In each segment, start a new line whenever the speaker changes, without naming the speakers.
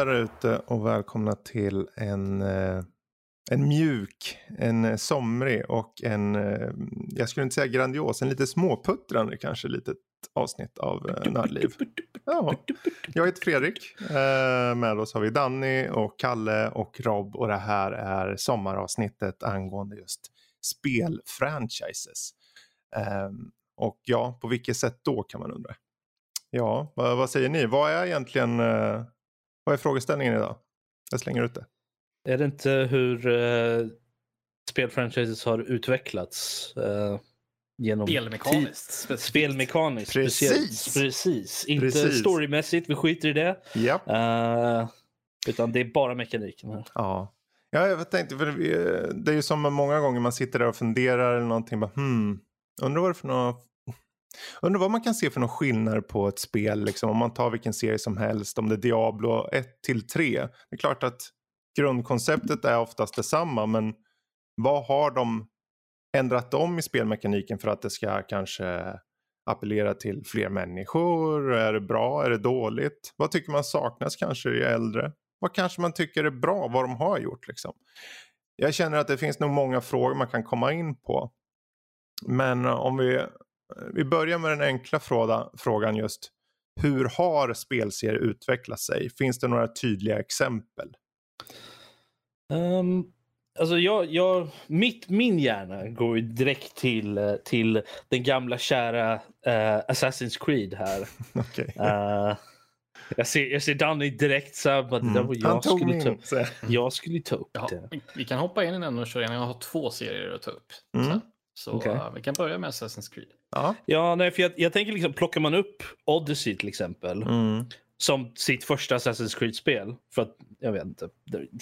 Där ute och välkomna till en, eh, en mjuk, en somrig och en, eh, jag skulle inte säga grandios, en lite småputtrande kanske litet avsnitt av eh, Nördliv. Ja. Jag heter Fredrik, eh, med oss har vi Danny och Kalle och Rob och det här är sommaravsnittet angående just spelfranchises. Eh, och ja, på vilket sätt då kan man undra. Ja, vad, vad säger ni? Vad är egentligen eh, vad är frågeställningen idag? Jag slänger ut det.
Är det inte hur uh, spelfranchises har utvecklats uh, genom
Spelmekaniskt.
Spelmekaniskt.
Precis.
Precis. Inte
Precis.
storymässigt, vi skiter i det.
Ja.
Uh, utan det är bara mekaniken här.
Ja. Ja, jag tänkte, för vi, det är ju som många gånger man sitter där och funderar eller någonting. Bara, hmm, undrar vad det är för några Undrar vad man kan se för någon skillnad på ett spel, liksom, om man tar vilken serie som helst, om det är Diablo 1 till 3. Det är klart att grundkonceptet är oftast detsamma, men vad har de ändrat om i spelmekaniken för att det ska kanske appellera till fler människor? Är det bra? Är det dåligt? Vad tycker man saknas kanske i äldre? Vad kanske man tycker är bra, vad de har gjort liksom? Jag känner att det finns nog många frågor man kan komma in på. Men eh, om vi vi börjar med den enkla fråga, frågan just. Hur har spelserier utvecklat sig? Finns det några tydliga exempel?
Um, alltså jag, jag, mitt, min hjärna går ju direkt till, eh, till den gamla kära uh, Assassin's Creed här.
okay.
uh, jag ser, jag ser Danny direkt så här, mm. det var jag,
Han tog
skulle
min,
ta, jag skulle ta upp
Ja,
det.
vi- vi kan hoppa in i den och köra igen. Jag har två serier att ta upp.
Mm.
Så, så
Okej.
eh, vi kan börja med Assassin's Creed.
Ja.
Ja, nej, för jag, jag tänker liksom, plockar man upp Odyssey till exempel
Mm.
som sitt första Assassin's Creed-spel för att, jag vet inte,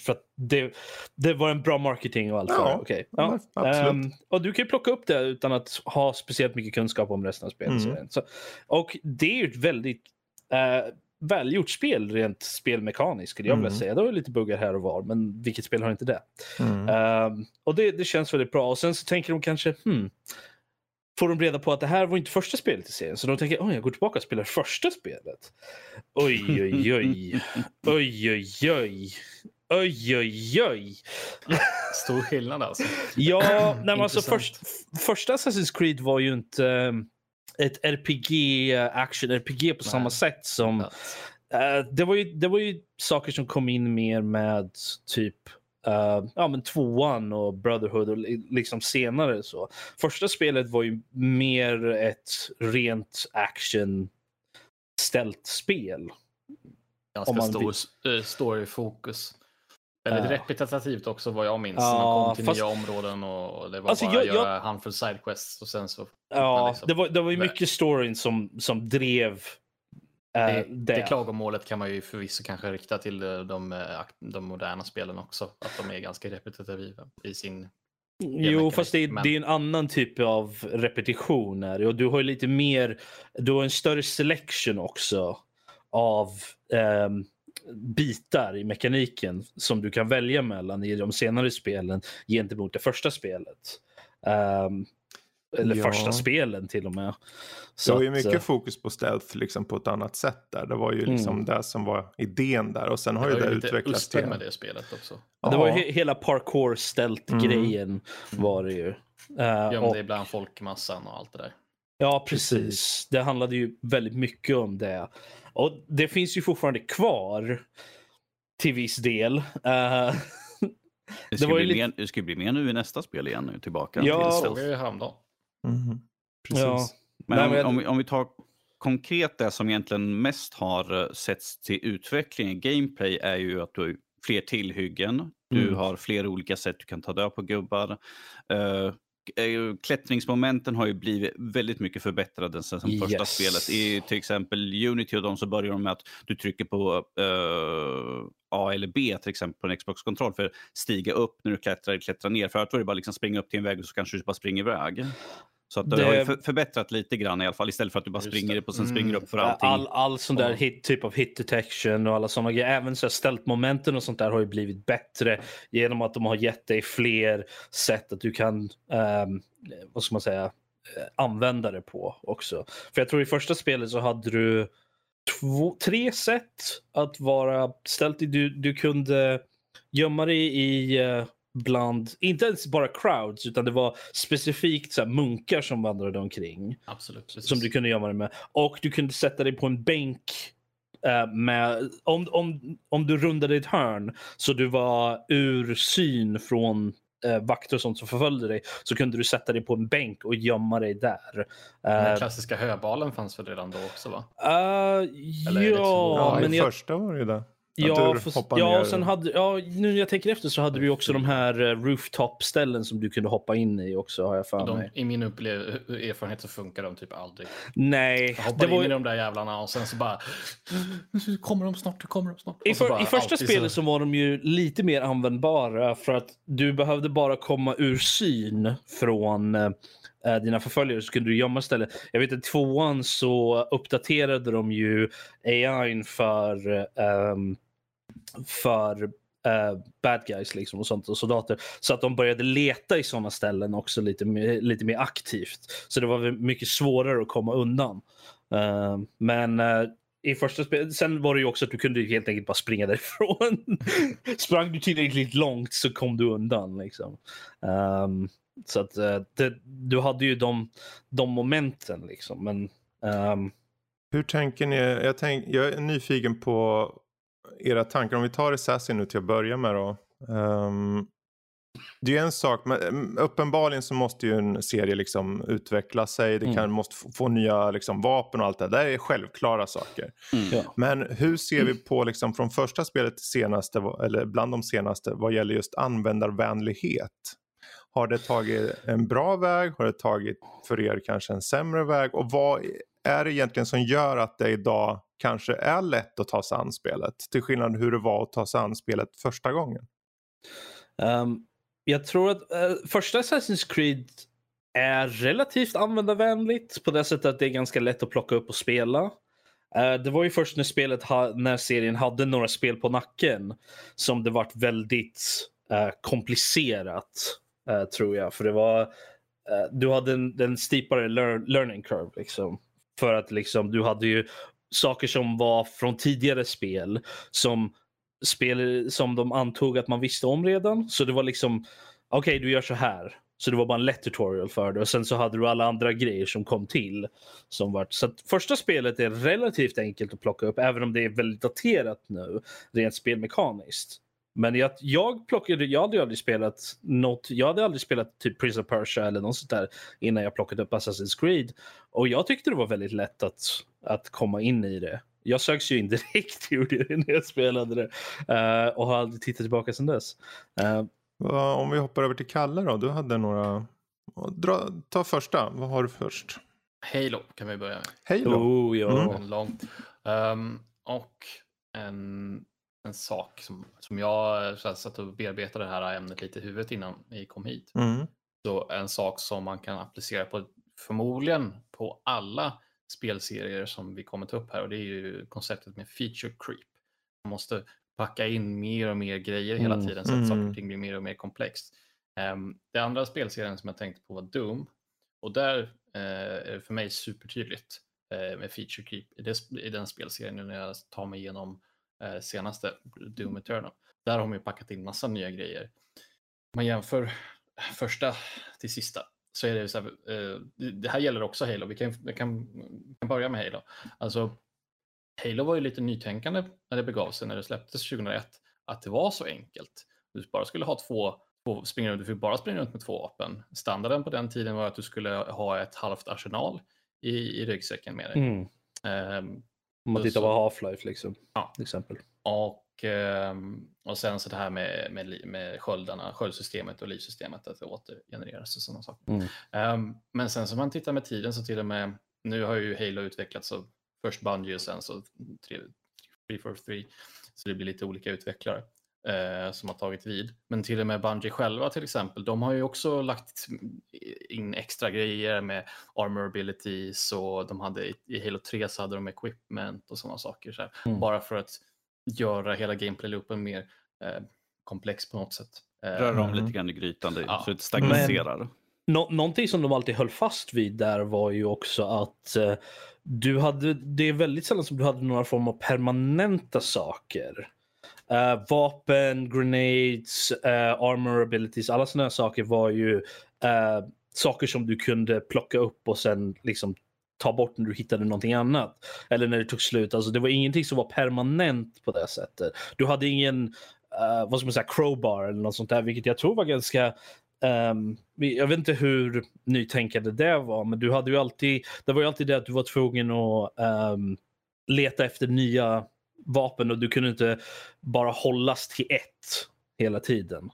för att det, det var en bra marketing och allt
Ja.
Okej.
ja, absolut.
Ehm, och du kan ju plocka upp det utan att ha speciellt mycket kunskap om resten av spelet.
Mm.
Så, och det är ju ett väldigt uh, välgjort spel rent spelmekaniskt skulle jag vilja
Mm.
säga. Det ju lite buggar här och var, men vilket spel har inte det?
Mm.
Ehm, och det, det känns väldigt bra. Och sen så tänker de kanske, hmm, får de reda på att det här var inte första spelet i serien. Så de tänker, oj, jag går tillbaka och spelar första spelet. Oj, oj, oj. Oj, oj, oj. Oj, oj, oj.
Stor skillnad alltså.
Ja, nej, men alltså först, första Assassin's Creed var ju inte um, ett RPG, uh, action-RPG på
Nej.
samma sätt som Eh, det, var ju, det var ju saker som kom in mer med typ eh, ja, men tvåan och Brotherhood och li- liksom senare. så. Första spelet var ju mer ett rent action spel.
Ganska stor
vill-
eh, storyfokus. Väldigt
Ja.
repetitivt också vad jag minns.
Ja,
man kom till
fast-
nya områden och det var
Alltså,
bara
jag-
att göra
jag-
handfull sidequests och sen så...
Ja,
liksom-
det var, det var ju mycket storyn som, som drev eh,
Det,
det.
det klagomålet kan man ju förvisso kanske rikta till eh, de, eh, de moderna spelen också. Att de är ganska repetitiva i sin...
Jo, fast det är,
men-
det är en annan typ av repetition. Här. Och du har ju lite mer, du har en större selection också av ehm, bitar i mekaniken som du kan välja mellan i de senare spelen gentemot det första spelet. Ehm, eller
Ja.
första spelen till och med.
Det
Så
var ju
att,
mycket
eh,
fokus på stealth liksom, på ett annat sätt där. Det var ju liksom
Mm.
det som var idén där och sen har
Det
ju det utvecklats till...
med det spelet också.
det var ju
Ja.
he- hela parkour stealth-grejen var det ju. Eh,
Gömde
och-
ibland folkmassan och allt det där.
Ja, precis.
Precis.
Det handlade ju väldigt mycket om det. Och det finns ju fortfarande kvar till viss del. Eh,
Det ska,
var ju
bli
lite-
mer, det ska bli mer nu i nästa spel igen, nu tillbaka.
Ja,
till
Det
stealth.
jag ju häromdagen.
Mhm. Precis.
ja.
Men
Nej,
om,
men-
om, vi, om vi tar konkret det som egentligen mest har eh, setts till utveckling i gameplay är ju att du har fler tillhyggen, du
Mm.
har fler olika sätt du kan ta död på gubbar. Uh, klättringsmomenten har ju blivit väldigt mycket förbättrade sen sen första
Yes.
spelet. I till exempel Unity och de så börjar de med att du trycker på eh, A eller B till exempel på en Xbox-kontroll för att stiga upp när du klättrar eller klättra ner. Förut var det bara liksom springa upp till en väg och så kanske du bara springer iväg. Så att det,
Det-
har ju för, förbättrat lite grann i alla fall istället för att du bara springer
det.
upp och sen
Mm.
springer upp för allting.
All, all sån där hit, typ av hit detection och alla såna grejer. Även så stealth-momenten och sånt där har ju blivit bättre genom att de har gett dig fler sätt att du kan, ehm, vad ska man säga, eh, använda det på också. För jag tror i första spelet så hade du två, tre sätt att vara ställt i. Du, du kunde gömma dig i uh, bland, inte ens bara crowds, utan det var specifikt så här, munkar som vandrade omkring.
Absolut. Precis.
Som du kunde gömma dig med. Och du kunde sätta dig på en bänk uh, med, om, om, om du rundade ett hörn så du var ur syn från uh, vakter och sånt som förföljde dig så kunde du sätta dig på en bänk och gömma dig där.
Den
Uh,
klassiska höbalen fanns väl redan då också va?
uh, ja,
Ja,
men
i
jag,
första var det ju det.
Ja, fast, ja och sen hade, ja, nu när jag tänker efter så hade du ju också de här eh, rooftop-ställen som du kunde hoppa in i också har jag för
De,
mig.
I min upplev- erfarenhet så funkar de typ aldrig.
Nej,
Jag hoppar
det var
in i
ju,
de där jävlarna och sen så bara... "Nu Kommer de snart? Kommer de snart?
i,
så
för,
bara
i första spelet så var de ju lite mer användbara för att du behövde bara komma ur syn från eh, dina förföljare så kunde du gömma stället. Jag vet att tvåan så uppdaterade de ju AI för ehm, för uh, bad guys liksom och sånt och soldater. Så att de började leta i sådana ställen också lite, mer- lite mer aktivt. Så det var mycket svårare att komma undan. Uh, men uh, i första spelet, sen var det ju också att du kunde helt enkelt bara springa därifrån. Sprang du tillräckligt långt så kom du undan. Liksom. Um, så att det, du hade ju de, de momenten liksom. Men um...
Hur tänker ni? Jag, tänk, jag är nyfiken på era tankar. Om vi tar Assassin nu till att börja med då. Ehm, det är ju en sak, men mm, uppenbarligen så måste ju en serie liksom utveckla sig. Det kan,
Mm.
måste få, nya liksom, vapen och allt det där. Det är självklara saker.
Mm.
Men hur ser vi på liksom, från första spelet till senaste, eller bland de senaste, vad gäller just användarvänlighet? Har det tagit en bra väg? Har det tagit för er kanske en sämre väg? Och vad är det egentligen som gör att det idag kanske är lätt att ta sig an spelet? Till skillnad hur det var att ta sig an spelet första gången.
Um, jag tror att uh, första Assassin's Creed är relativt användarvänligt på det sättet att det är ganska lätt att plocka upp och spela. Eh, det var ju först när, spelet ha, när serien hade några spel på nacken som det vart väldigt eh, komplicerat, eh, tror jag. För det var, eh, du hade en, en steepare learning curve. Liksom. För att liksom, du hade ju saker som var från tidigare spel som spel som de antog att man visste om redan. Så det var liksom, okej du gör så här. Så det var bara en lätt tutorial för det och sen så hade du alla andra grejer som kom till. Som vart. Så att första spelet är relativt enkelt att plocka upp även om det är väldigt daterat nu rent spelmekaniskt. Men jag, jag plockade, jag hade ju aldrig spelat något, jag hade aldrig spelat typ Prince of Persia eller något sånt där innan jag plockade upp Assassin's Creed. Och jag tyckte det var väldigt lätt att, att komma in i det. Jag sögs ju in direkt gjorde det när jag spelade det. Eh, och har aldrig tittat tillbaka sedan dess.
Vad- Om vi hoppar över till Kalle då. Du hade några... Dra, ta första. Vad har du först?
Halo kan vi börja med.
Halo.
oh, ja.
Mm.
En lång. Ehm, och en, en sak som, som jag så här, satt och bearbetade det här ämnet lite i huvudet innan vi kom hit.
Mm.
Så en sak som man kan applicera på förmodligen på alla spelserier som vi kommer ta upp här och det är ju konceptet med feature creep. Man måste packa in mer och mer grejer hela
Mm,
tiden så att saker
mm.
och ting blir mer och mer komplext. Ehm, det andra spelserien som jag tänkte på var Doom och där eh, är det för mig supertydligt eh, med feature creep i, det, i den spelserien när jag tar mig igenom eh, senaste Doom Eternal. Där har de ju packat in massa nya grejer. Man jämför första till sista så är det så här, eh, det- här gäller också Halo. Vi kan, vi kan, vi kan börja med Halo. Alltså, Halo var ju lite nytänkande när det begav sig, när det släpptes 2001, att det var så enkelt. Du bara skulle ha två, två springa du fick bara springa runt med två vapen. Standarden på den tiden var att du skulle ha ett halvt arsenal i, i ryggsäcken med dig.
Mm.
Ehm,
Om man tittar på Half-Life liksom.
Ja.
Till exempel.
och, ehm, och sen så det här med, med, med sköldarna, sköldsystemet och livssystemet, att det återgenereras och sådana saker.
Mm.
Ehm, men sen som man tittar med tiden så till och med, nu har ju Halo utvecklats av först Bungie och sen så 343, så det blir lite olika utvecklare eh, som har tagit vid. Men till och med Bungie själva till exempel, de har ju också lagt in extra grejer med armor abilities och de hade i- Halo 3 så hade de equipment och sådana saker. Så här,
Mm.
Bara för att göra hela gameplay-loopen mer eh, komplex på något sätt. Eh,
Röra om
Mm.
lite grann i grytan det,
Ja.
så det stagnaserar.
Nå någonting som de alltid höll fast vid där var ju också att uh, du hade, det är väldigt sällan som du hade några form av permanenta saker. Uh, vapen, grenades, uh, armor abilities, alla sådana saker var ju uh, saker som du kunde plocka upp och sen liksom ta bort när du hittade någonting annat. Eller när det tog slut. Alltså det var ingenting som var permanent på det sättet. Du hade ingen vad ska man säga, crowbar eller något sånt där, vilket jag tror var ganska Um, jag vet inte hur nytänkande det var, men du hade ju alltid, det var ju alltid det att du var tvungen att um, leta efter nya vapen och du kunde inte bara hållas till ett hela tiden.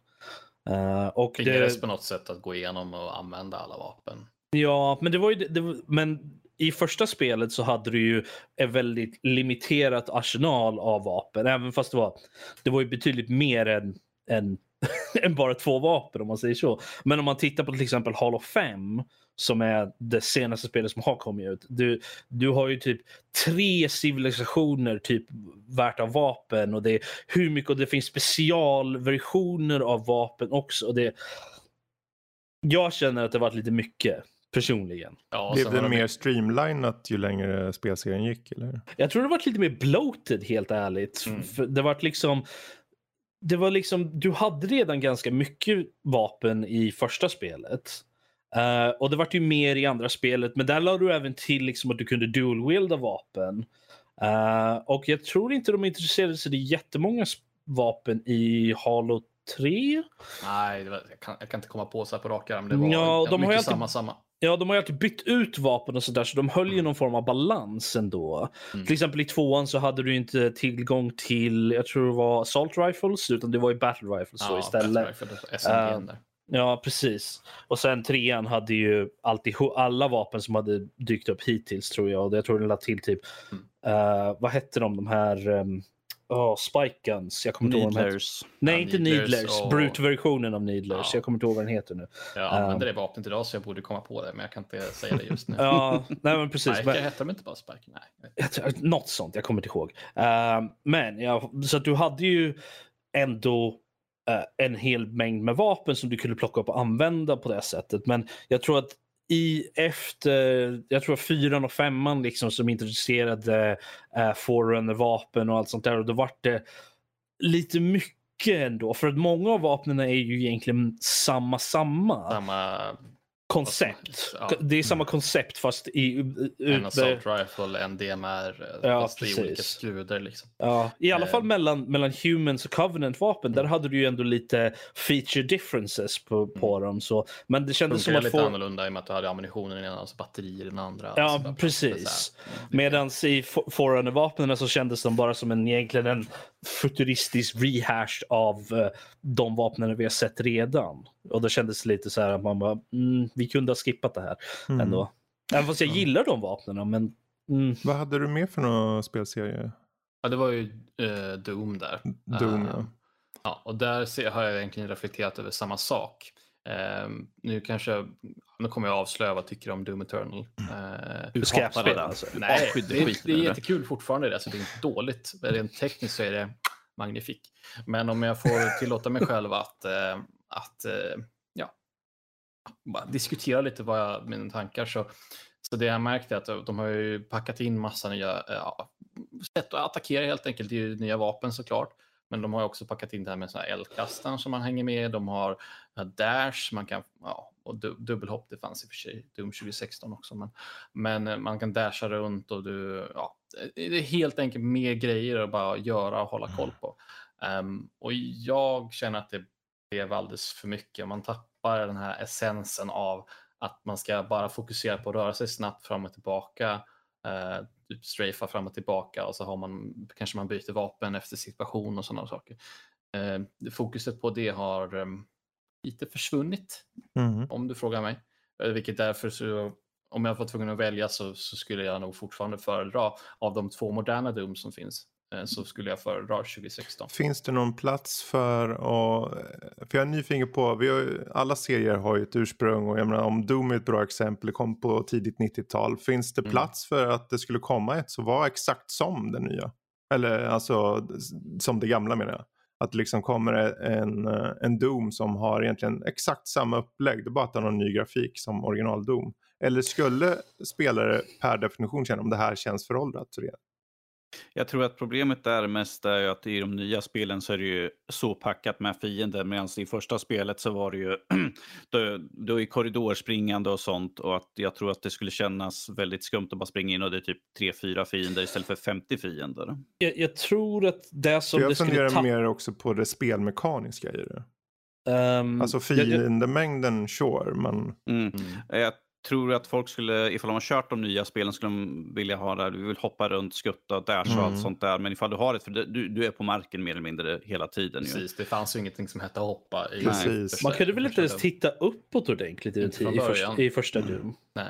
Uh, och
det... på något sätt att gå igenom och använda alla vapen.
Ja, men det var ju det, men i första spelet så hade du ju en väldigt limiterat arsenal av vapen, även fast det var, det var ju betydligt mer än, än än bara två vapen om man säger så. Men om man tittar på till exempel Hall of 5 som är det senaste spelet som har kommit ut. Du, du har ju typ tre civilisationer typ värt av vapen och det är hur mycket och det finns specialversioner av vapen också. Och det, jag känner att det varit lite mycket personligen.
Ja, Blev det mer streamlinat ju längre spelserien gick? Eller?
Jag tror det var lite mer bloated helt ärligt. Mm. För det var liksom det var liksom, du hade redan ganska mycket vapen i första spelet. Uh, och det vart ju mer i andra spelet, men där lade du även till liksom att du kunde dual-wielda vapen. Uh, och jag tror inte de intresserade sig jättemånga vapen i Halo 3.
Nej, var, jag, kan, jag, kan, inte komma på så här på rak arm. Det var ja, de mycket har alltid, samma, samma.
Ja, de har ju alltid bytt ut vapen och sådär så de höll ju mm. någon form av balans ändå. Mm. Till exempel i tvåan så hade du inte tillgång till, jag tror det var assault rifles, utan det var ju battle rifles ja, istället. Rifle, uh, ja, precis. Och sen trean hade ju alltid alla vapen som hade dykt upp hittills tror jag. Och jag tror den lade till typ, mm. uh, vad hette de, de här um, Oh, Spike Guns. Jag kommer inte ihåg vad Nej, ja, inte Needlers. Och... Brute-versionen av Needlers. Ja. Jag kommer inte ihåg vad den heter nu.
Jag använder um... det vapnet idag så jag borde komma på det, men jag kan inte säga det just nu.
ja, nej men precis.
Spike, men... hette de inte bara Spike?
Nej. Något sånt, jag kommer inte ihåg. Uh, men, ja, så att du hade ju ändå uh, en hel mängd med vapen som du kunde plocka upp och använda på det sättet. Men jag tror att i efter, jag tror fyran och femman liksom som introducerade äh, forerunner-vapen och allt sånt där och då vart det lite mycket ändå för att många av vapnen är ju egentligen samma samma.
Samma
koncept. Ja. Det är samma koncept fast i...
En assault rifle, en DMR, ja, fast precis. i olika skruder. Liksom.
Ja, I alla fall eh. mellan, mellan Humans och Covenant-vapen. Mm. Där hade du ju ändå lite feature differences på, på mm. dem. Så. Men det kändes som att
lite få... annorlunda i och med att du hade ammunitionen i den ena och batterier i den andra.
Ja, alltså, precis. Mm. Medan i Forerunner-vapnen så kändes de bara som en, egentligen en futuristisk rehash av uh, de vapnen vi har sett redan. Och det kändes lite så här att man bara, mm, vi kunde ha skippat det här mm. ändå. Även fast jag gillar de vapnen. Men, mm.
Vad hade du mer för några spelserie?
Ja, det var ju uh, Doom där.
Doom, uh, ja.
ja. Och där ser, har jag egentligen reflekterat över samma sak. Uh, nu kanske, nu kommer jag avslöja vad jag tycker om Doom Eternal.
Uh, du skräpar det alltså?
Nej, det, det, det är jättekul fortfarande. Alltså, det är inte dåligt. Rent tekniskt så är det magnifik. Men om jag får tillåta mig själv att att eh, ja, diskutera lite vad jag, mina tankar. Så, så det jag märkt är att de har ju packat in massa nya sätt att attackera helt enkelt. Det är ju nya vapen såklart. Men de har också packat in det här med eldkastaren som man hänger med. De har Dash, man kan, ja, och dubbelhopp, det fanns i och för sig Doom 2016 också. Men, men eh, man kan dasha runt och du, ja, det är helt enkelt mer grejer att bara göra och hålla koll på. Um, och jag känner att det blev alldeles för mycket. Man tappar den här essensen av att man ska bara fokusera på att röra sig snabbt fram och tillbaka, Uh, typ strafa fram och tillbaka och så har man, kanske man byter vapen efter situation och sådana saker. Eh, fokuset på det har eh, lite försvunnit, mm. om du frågar mig. Eh, vilket därför så, om jag var tvungen att välja så, så, skulle jag nog fortfarande föredra av de två moderna Doom som finns så skulle jag föredra 2016.
Finns det någon plats för att, för jag är nyfiken på, vi har, alla serier har ju ett ursprung och jag menar om Doom är ett bra exempel, det kom på tidigt 90-tal. Finns det mm. plats för att det skulle komma ett som var exakt som det nya? Eller alltså som det gamla menar jag. Att det liksom kommer en, eh, en Doom som har egentligen exakt samma upplägg, det är bara att den har en ny grafik som original Doom. Eller skulle spelare per definition känna om det här känns föråldrat?
Jag tror att problemet där mest är ju att i de nya spelen så är det ju så packat med fiender medan i första spelet så var det ju då, då är korridorspringande och sånt och att jag tror att det skulle kännas väldigt skumt att bara springa in och det är typ 3-4 fiender istället för 50 fiender.
Jag, jag tror att det som
jag
det skulle
funderar
tappa...
mer också på det spelmekaniska i det.
Um,
Alltså
jag- jag-
fiendemängden, sure, men
Mm.
Mm.
Jag tror att folk skulle, ifall de har kört de nya spelen, skulle de vilja ha där, du vill hoppa runt, skutta, dasha och
Mm.
allt sånt där. Men ifall du har det, för det- du, du är på marken mer eller mindre hela tiden. Ju.
Precis, det fanns ju ingenting som hette hoppa. I
Precis.
första-
Man kunde väl inte ens titta uppåt ordentligt i, i, första, i första
Mm.
Doom.
Nej.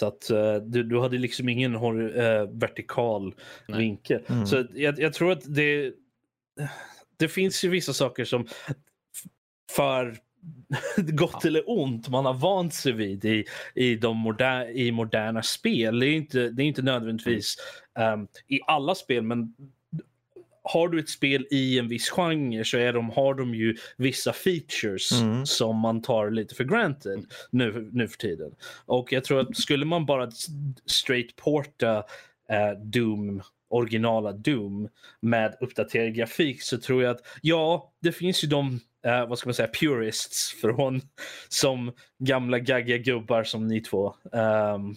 Så att eh, du, du hade liksom ingen hor- eh, vertikal
Nej.
vinkel.
Mm.
Så jag, jag tror att det, det finns ju vissa saker som för gott
Ja.
eller ont man har vant sig vid i, i, de moder, i moderna spel. Det är inte, det är inte nödvändigtvis ehm, i alla spel men har du ett spel i en viss genre så är de, har de ju vissa features
Mm.
som man tar lite för granted nu, nu för tiden. Och jag tror att skulle man bara straight porta eh, Doom, originala Doom med uppdaterad grafik så tror jag att ja, det finns ju de eh, vad ska man säga, purists från som gamla gaggiga gubbar som ni två. ehm,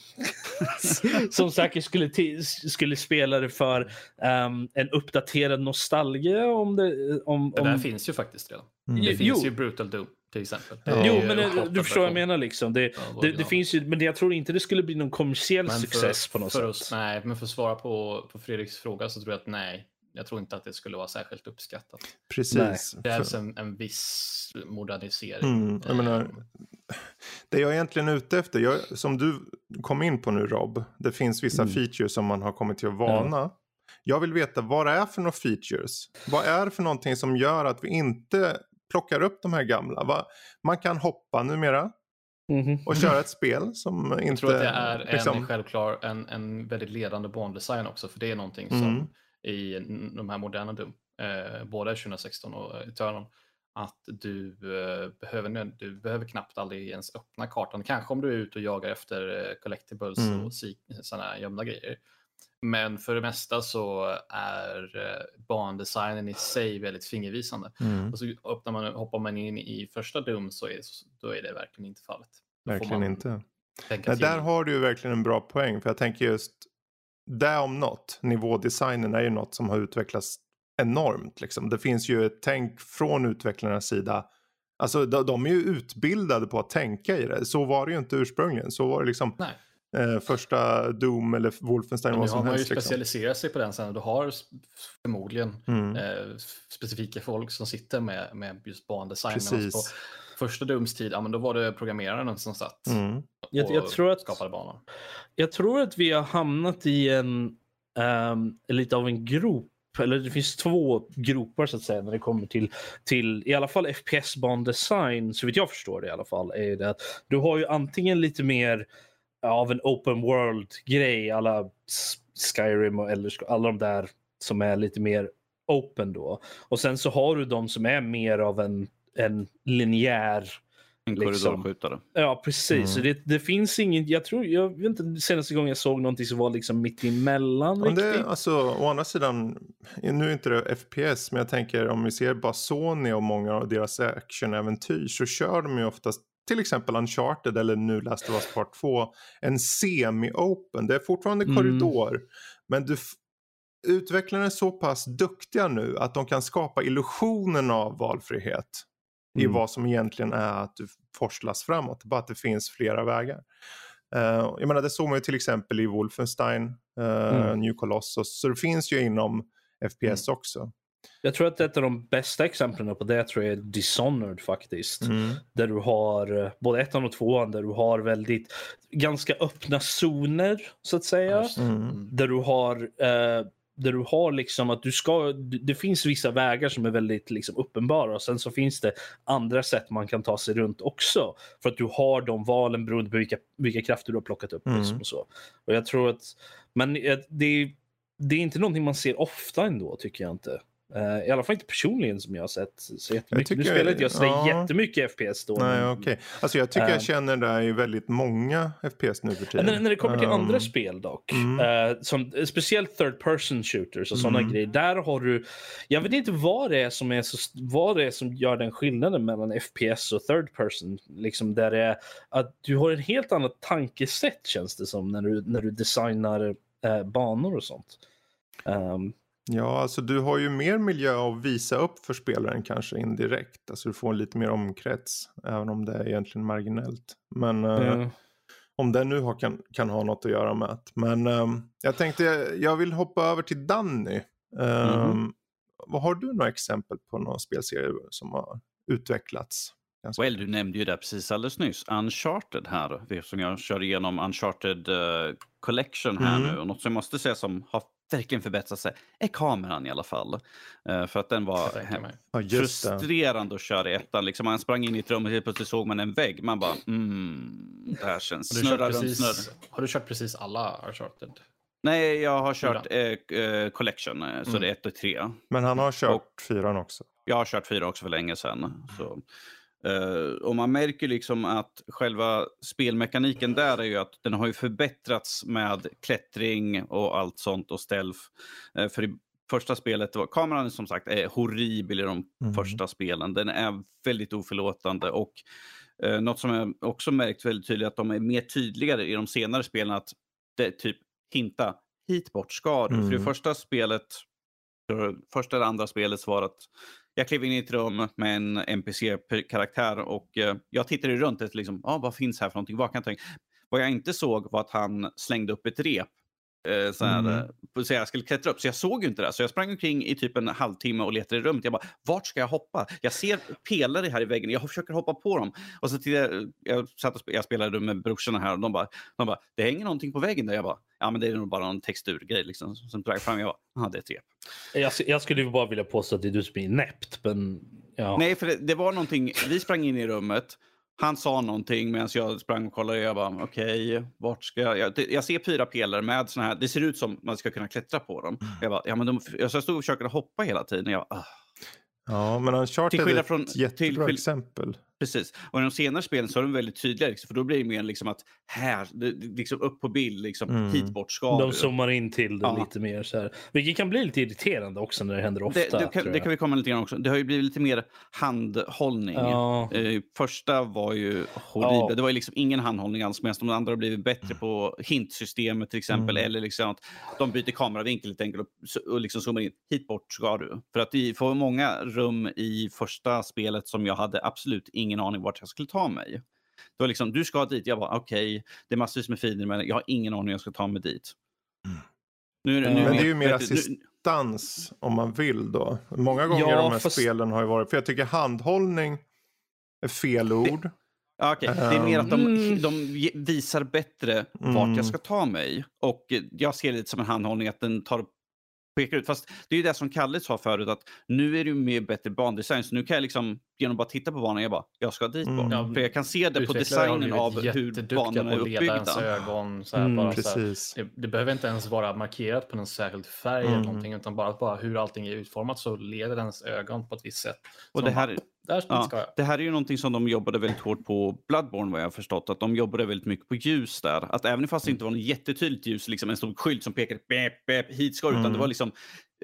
som säkert skulle, skulle spela det för ehm, en uppdaterad nostalgia om det. Om,
Det där
om,
finns ju faktiskt redan.
Mm.
Det
Jo.
finns ju Brutal Doom till exempel. Det är
Jo,
men
en
eh, du förstår vad jag menar. Liksom. Det,
av
det, det finns ju, men jag tror inte det skulle bli någon kommersiell
Men
success på något
för
sätt.
Att, nej, men för att svara på, på Fredriks fråga så tror jag att nej. Jag tror inte att det skulle vara särskilt uppskattat.
precis.
Det krävs
För-
en, en viss modernisering.
Mm, jag menar, det jag är egentligen ute efter, jag, som du kom in på nu Rob, det finns vissa
Mm.
features som man har kommit till att vana. Jag vill veta vad det är för några features. Vad är det för någonting som gör att vi inte plockar upp de här gamla? Va, man kan hoppa numera
Mhm.
och köra ett spel som inte...
Jag tror att det är en
liksom,
självklar, en, en väldigt ledande bandesign också, för det är någonting som
Mm.
i de här moderna Doom, eh, både 2016 och Eternal, att du, eh, behöver, du behöver knappt aldrig ens öppna kartan. Kanske om du är ute och jagar efter eh, collectibles
Mm.
och sådana gömda grejer. Men för det mesta så är eh, bandesignen i sig väldigt fingervisande.
Mm,
Och så öppnar man, hoppar man in i första Doom så är, då är det verkligen inte fallet. Då
verkligen inte. Nej, där har du ju verkligen en bra poäng. För jag tänker just, där om något, nivådesignen är ju något som har utvecklats enormt. Liksom. Det finns ju ett tänk från utvecklarnas sida. Alltså de, de är ju utbildade på att tänka i det. Så var det ju inte ursprungligen. Så var det liksom
Nej.
Eh, första Doom eller Wolfenstein
Men
vad
nu har
som
man ju
helst. Liksom.
specialiserat sig på den sen. Du har förmodligen
Mm.
eh, specifika folk som sitter med, med just bandesign. På första Dooms tid, ja, men då var det programmeraren som satt
Mm.
Jag-
och
jag tror att-
skapade banan.
Jag tror att vi har hamnat i en ehm, lite av en grop. Eller det finns två gropar så att säga när det kommer till, till i alla fall FPS-bandesign, så vitt jag förstår det i alla fall. Är det att du har ju antingen lite mer av en open world-grej, alla Skyrim och Elder Scrolls, alla de där som är lite mer open då. Och sen så har du de som är mer av en, en linjär
En
Liksom.
korridorskjutare.
Ja, precis.
Mm.
Så det, det finns ingen, jag tror, jag vet inte senaste gången jag såg någonting som var liksom mitt emellan
Men det,
riktigt.
alltså, å andra sidan, nu är inte det FPS, men jag tänker om vi ser bara Sony och många av deras actionäventyr så kör de ju oftast till exempel Uncharted eller nu Last of Us Part 2 en semi-open. Det är fortfarande
Mm.
korridor, men du utvecklarna är så pass duktiga nu att de kan skapa illusionen av valfrihet i
Mm.
vad som egentligen är att du forslas framåt, bara att det finns flera vägar. Uh, jag menar det såg man ju till exempel i Wolfenstein, uh,
Mm.
New Colossus, så det finns ju inom FPS också.
Jag tror att ett av de bästa exemplen på det tror jag är Dishonored faktiskt.
Mm.
Där du har eh, både ettan och tvåan där du har väldigt ganska öppna zoner så att säga.
Mm.
Där du har eh, där du har liksom att du ska, det det finns vissa vägar som är väldigt liksom uppenbara och sen så finns det andra sätt man kan ta sig runt också. För att du har de valen beroende på vilka, vilka krafter du har plockat upp.
Mm.
Liksom och så. Och jag tror att, men eh, det, det är inte någonting man ser ofta ändå tycker jag inte. Uh, I alla fall inte personligen som jag har sett så jättemycket.
Jag
nu spelar inte jag sådär
ja.
jättemycket FPS då.
Nej,
men-
okej. Alltså jag tycker
Eh.
jag känner det i väldigt många FPS nu för tiden.
När, när det kommer till
Um,
andra spel dock,
mm.
eh, som, speciellt third person shooters och sådana
Mm.
grejer, där har du, jag vet inte vad det är som är så, vad det är som gör den skillnaden mellan FPS och third person, liksom där det är att du har en helt annat tankesätt känns det som när du, när du designar eh, banor och sånt. Um,
Ja, alltså du har ju mer miljö att visa upp för spelaren kanske indirekt. Alltså du får lite mer omkrets, även om det är egentligen marginellt. Men eh,
eh,
om det nu har, kan, kan ha något att göra med det. Men ehm, jag tänkte, jag vill hoppa över till Danny. Ehm,
Mhm.
Vad har du några exempel på några spelserie som har utvecklats?
Well, du nämnde ju det precis alldeles nyss. Uncharted här, som jag kör igenom Uncharted eh, Collection här
Mm.
nu. Och något som jag måste säga som har verkligen förbättrat sig är kameran i alla fall. Eh, för att den var.
Ja,
frustrerande att köra i ettan. Liksom man sprang in i ett rum och helt plötsligt såg man en vägg. Man bara, mm, det här känns
Har du, kört
snurra runt snurr.
precis, har du kört precis alla Uncharted?
Nej, jag har kört eh, eh, Collection, eh, så
Mm.
det är ett och tre.
Men han har kört
Och-
fyran också.
Jag har kört fyra också för länge sedan. Så. Eh, och man märker liksom att själva spelmekaniken där är ju att den har ju förbättrats med klättring och allt sånt och stealth. Eh, för i första spelet, var, kameran som sagt är horribel i de
Mm.
första spelen. Den är väldigt oförlåtande och eh, något som jag också märkt väldigt tydligt att de är mer tydligare i de senare spelen att det typ hinta hit bort ska du. För i
Mm.
första spelet, för första eller andra spelet så var det att jag klev in i ett rum med en NPC-karaktär och eh, jag tittade runt efter liksom, ah, vad finns här för någonting, vad kan jag? Vad jag inte såg var att han slängde upp ett rep. Eh, så här,
Mm.
eh, så jag skulle klättra upp, så jag såg ju inte det. Så jag sprang omkring i typ en halvtimme och letade i rummet. Jag bara, vart ska jag hoppa? Jag ser pelare här i väggen, jag försöker hoppa på dem. Och så tittade jag, jag, satt och jag spelade med brorsorna här och de bara, de bara, det hänger någonting på väggen där. Jag bara, ja men det är nog bara någon texturgrej liksom. Som drog fram, jag bara, ja det är ett rep.
jag, jag skulle ju bara vilja påstå att det är du som är näppt, men ja.
Nej, för det, det var någonting, vi sprang in i rummet, han sa någonting medan jag sprang och kollade och jag bara, okej, vart ska jag? Jag, jag ser fyra pelare med såna här, det ser ut som man ska kunna klättra på dem. Jag bara, ja men de, jag stod och försökte hoppa hela tiden. Jag bara, ah.
Ja, men Uncharted
Till
är
skillnad
ett
från-
jättebra
till
exempel.
Precis. Och i de senare spelen så är de väldigt tydliga, liksom, för då blir det mer liksom att här, det, det- liksom upp på bild, liksom,
Mm.
hit bort ska
De zoomar in till det
Ja.
lite mer så här. Vilket kan bli lite irriterande också när det händer ofta.
det, det, kan, det kan vi komma lite grann också. Det har ju blivit lite mer handhållning.
Ja.
Eh, första var ju horribel.
Ja.
Det var ju liksom ingen handhållning alls medan de andra har blivit bättre på hintsystemet till exempel.
Mm.
Eller liksom att de byter kameravinkel lite enkelt och, och liksom zoomar in. Hit bort ska du. För att i för många rum i första spelet som jag hade absolut ingen aning vart jag skulle ta mig. Det var liksom, du ska dit. Jag bara, okej, det är massvis med fiender men jag har ingen aning hur jag ska ta mig dit. Nu,
Ja.
nu,
Men
det är ju mer
du, nu-
assistans om man vill då. Många gånger
Ja,
de här
fast-
spelen har ju varit, för jag tycker handhållning är fel ord.
Ja, okej. Det är mer att de,
Mm.
de visar bättre vart
Mm.
jag ska ta mig. Och jag ser det lite som en handhållning att den tar pekar ut. Fast det är ju det som Kalle sa förut att nu är det ju mer bättre bandesign. Så nu kan jag liksom genom att bara titta på banan, jag bara, jag ska dit
Mm.
bort.
Ja,
För jag kan se det på designen av hur banorna är uppbyggda.
ögon. Så här,
Mm,
bara, så här,
Precis.
det, det behöver inte ens vara markerat på någon särskild färg eller
Mm.
någonting, utan bara, bara hur allting är utformat så leder ens ögon på ett visst sätt.
Och
Så
det
man
här,
bara, där
Ja,
ska jag.
det här är ju någonting som de jobbade väldigt hårt på Bloodborne vad jag har förstått. Att de jobbade väldigt mycket på ljus där. Att även fast det inte var något jättetydligt ljus, liksom en stor skylt som pekade bep, bep, hit ska du", utan
Mm.
det var liksom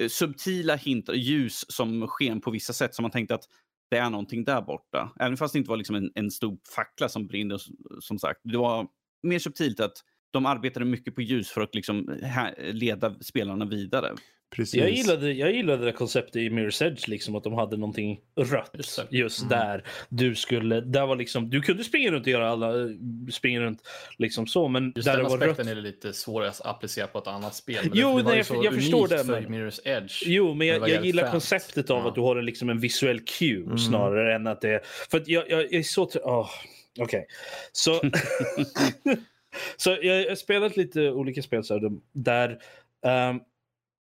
eh, subtila hintar, ljus som sken på vissa sätt. som man tänkte att det är någonting där borta. Även fast det inte var liksom en, en stor fackla som brinner som sagt. Det var mer subtilt att de arbetade mycket på ljus för att liksom här, leda spelarna vidare.
Precis.
Jag gillade, jag gillade det konceptet i Mirror's Edge, liksom, att de hade någonting rött
Just
just,
det.
där. Du skulle, där var liksom, du kunde springa runt och göra alla, springa runt liksom så, men
Just
där
den
det var rött.
aspekten är det lite svårare att applicera på ett annat spel. Men
Jo,
det, det var
nej,
ju
jag-
så
jag förstår det, men-
Mirror's Edge.
Jo, men jag, jag gillar
fränt.
konceptet av
Ja.
att du har en, liksom en visuell cue
Mm.
snarare än att det är... För att jag, jag, jag är så... åh, Okej. Så, så jag jag har spelat lite olika spel så här, där... ehm,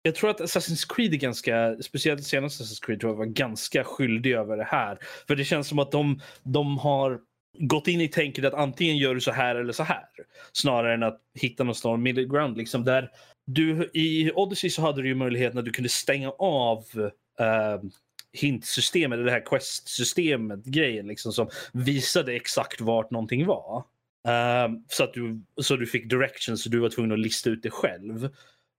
jag tror att Assassin's Creed är ganska, speciellt senaste Assassin's Creed tror jag var ganska skyldig över det här. För det känns som att de, de har gått in i tänket att antingen gör du så här eller så här. Snarare än att hitta någon stor middle ground. Liksom där du, I Odyssey så hade du ju möjligheten att du kunde stänga av uh, hintsystemet, det här quest-systemet grejen liksom som visade exakt vart någonting var. Uh, så att du, så du fick directions så du var tvungen att lista ut det själv.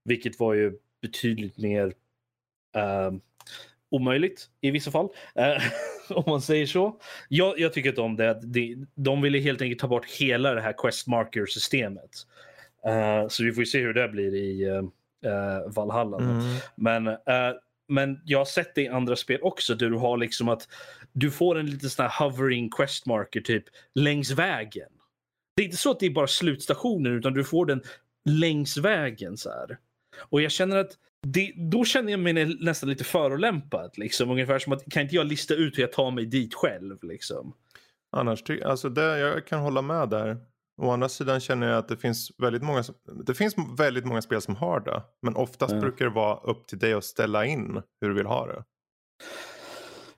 Vilket var ju betydligt mer uh, omöjligt i vissa fall. Uh, om man säger så. Jag, jag tycker inte om det. De, de ville helt enkelt ta bort hela det här quest marker systemet. Uh, så vi får se hur det blir i uh, Valhalla. Mm. Men, men jag har sett det i andra spel också där du har liksom att du får en liten sån här hovering quest marker typ längs vägen. Det är inte så att det är bara slutstationen utan du får den längs vägen så här. Och jag känner att det, då känner jag mig nästan lite förolämpad. Liksom. Ungefär som att kan inte jag lista ut hur jag tar mig dit själv? Liksom.
Annars, alltså det, jag kan hålla med där. Å andra sidan känner jag att det finns väldigt många, det finns väldigt många spel som har det. Men oftast mm. brukar det vara upp till dig att ställa in hur du vill ha det.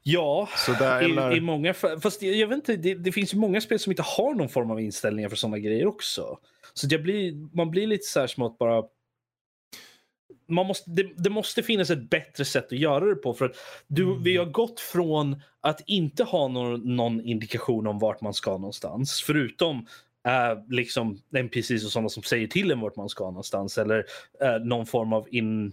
Ja, så där, eller... i, i, många Fast jag, jag vet inte, det, det, finns ju många spel som inte har någon form av inställningar för sådana grejer också. Så jag blir, man blir lite så här som att bara man måste, det, det, måste finnas ett bättre sätt att göra det på. För att du, mm. Vi har gått från att inte ha någon, någon, indikation om vart man ska någonstans. Förutom uh, liksom NPCs och sådana som säger till en vart man ska någonstans. Eller uh, någon form av in,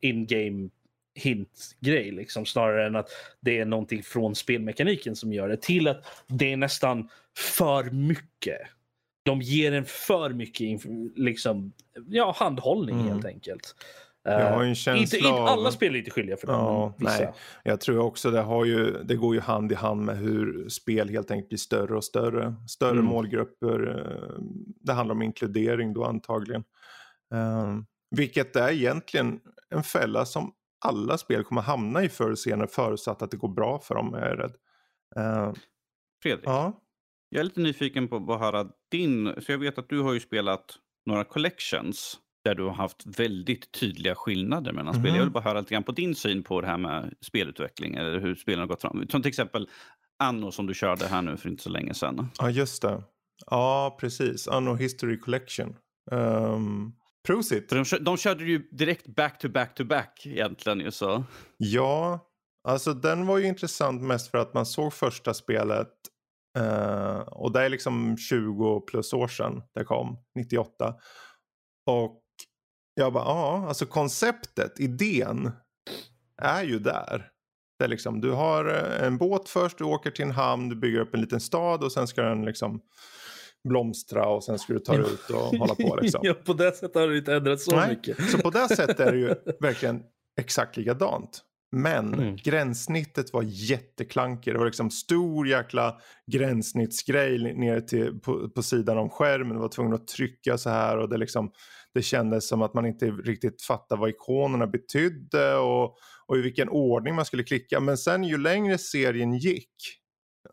in-game hint-grej. Liksom, snarare än att det är någonting från spelmekaniken som gör det. Till att det är nästan för mycket. De ger en för mycket liksom, ja, handhållning mm. helt enkelt.
Jag har en känsla
inte, inte alla spel är inte skyldiga för det. Ja,
nej. Jag tror också det, har ju, det går ju hand i hand med hur spel helt enkelt blir större och större. Större mm. målgrupper. Eh, det handlar om inkludering då antagligen. Um, vilket är egentligen en fälla som alla spel kommer hamna i förr eller senare förutsatt att det går bra för dem är jag rädd. Uh,
Fredrik, ja? Jag är lite nyfiken på att höra din, så jag vet att du har ju spelat några collections där du har haft väldigt tydliga skillnader mellan mm. spel. Jag vill mhm. bara höra lite grann på din syn på det här med spelutveckling eller hur spelen har gått fram. Som till exempel Anno som du körde här nu för inte så länge sedan.
Ja, just det. Ja, precis. Anno History Collection. Um, prosit.
De, de körde ju direkt back to back to back egentligen ju så.
Ja, alltså den var ju intressant mest för att man såg första spelet uh, och det är liksom 20 plus år sedan det kom, 98. Och jag bara, ja, alltså konceptet, idén är ju där. Det är liksom, du har eh, en båt först, du åker till en hamn, du bygger upp en liten stad och sen ska den liksom blomstra och sen ska du ta dig ut och hålla på. Liksom.
ja, på det sättet har det inte ändrats så Nej, mycket.
så på det sättet är det ju verkligen exakt likadant. Men mm. gränssnittet var jätteklankigt. Det var liksom stor jäkla gränssnittsgrej ner till, på, på sidan om skärmen. Du var tvungen att trycka så här och det liksom det kändes som att man inte riktigt fattade vad ikonerna betydde och, och i vilken ordning man skulle klicka. Men sen ju längre serien gick,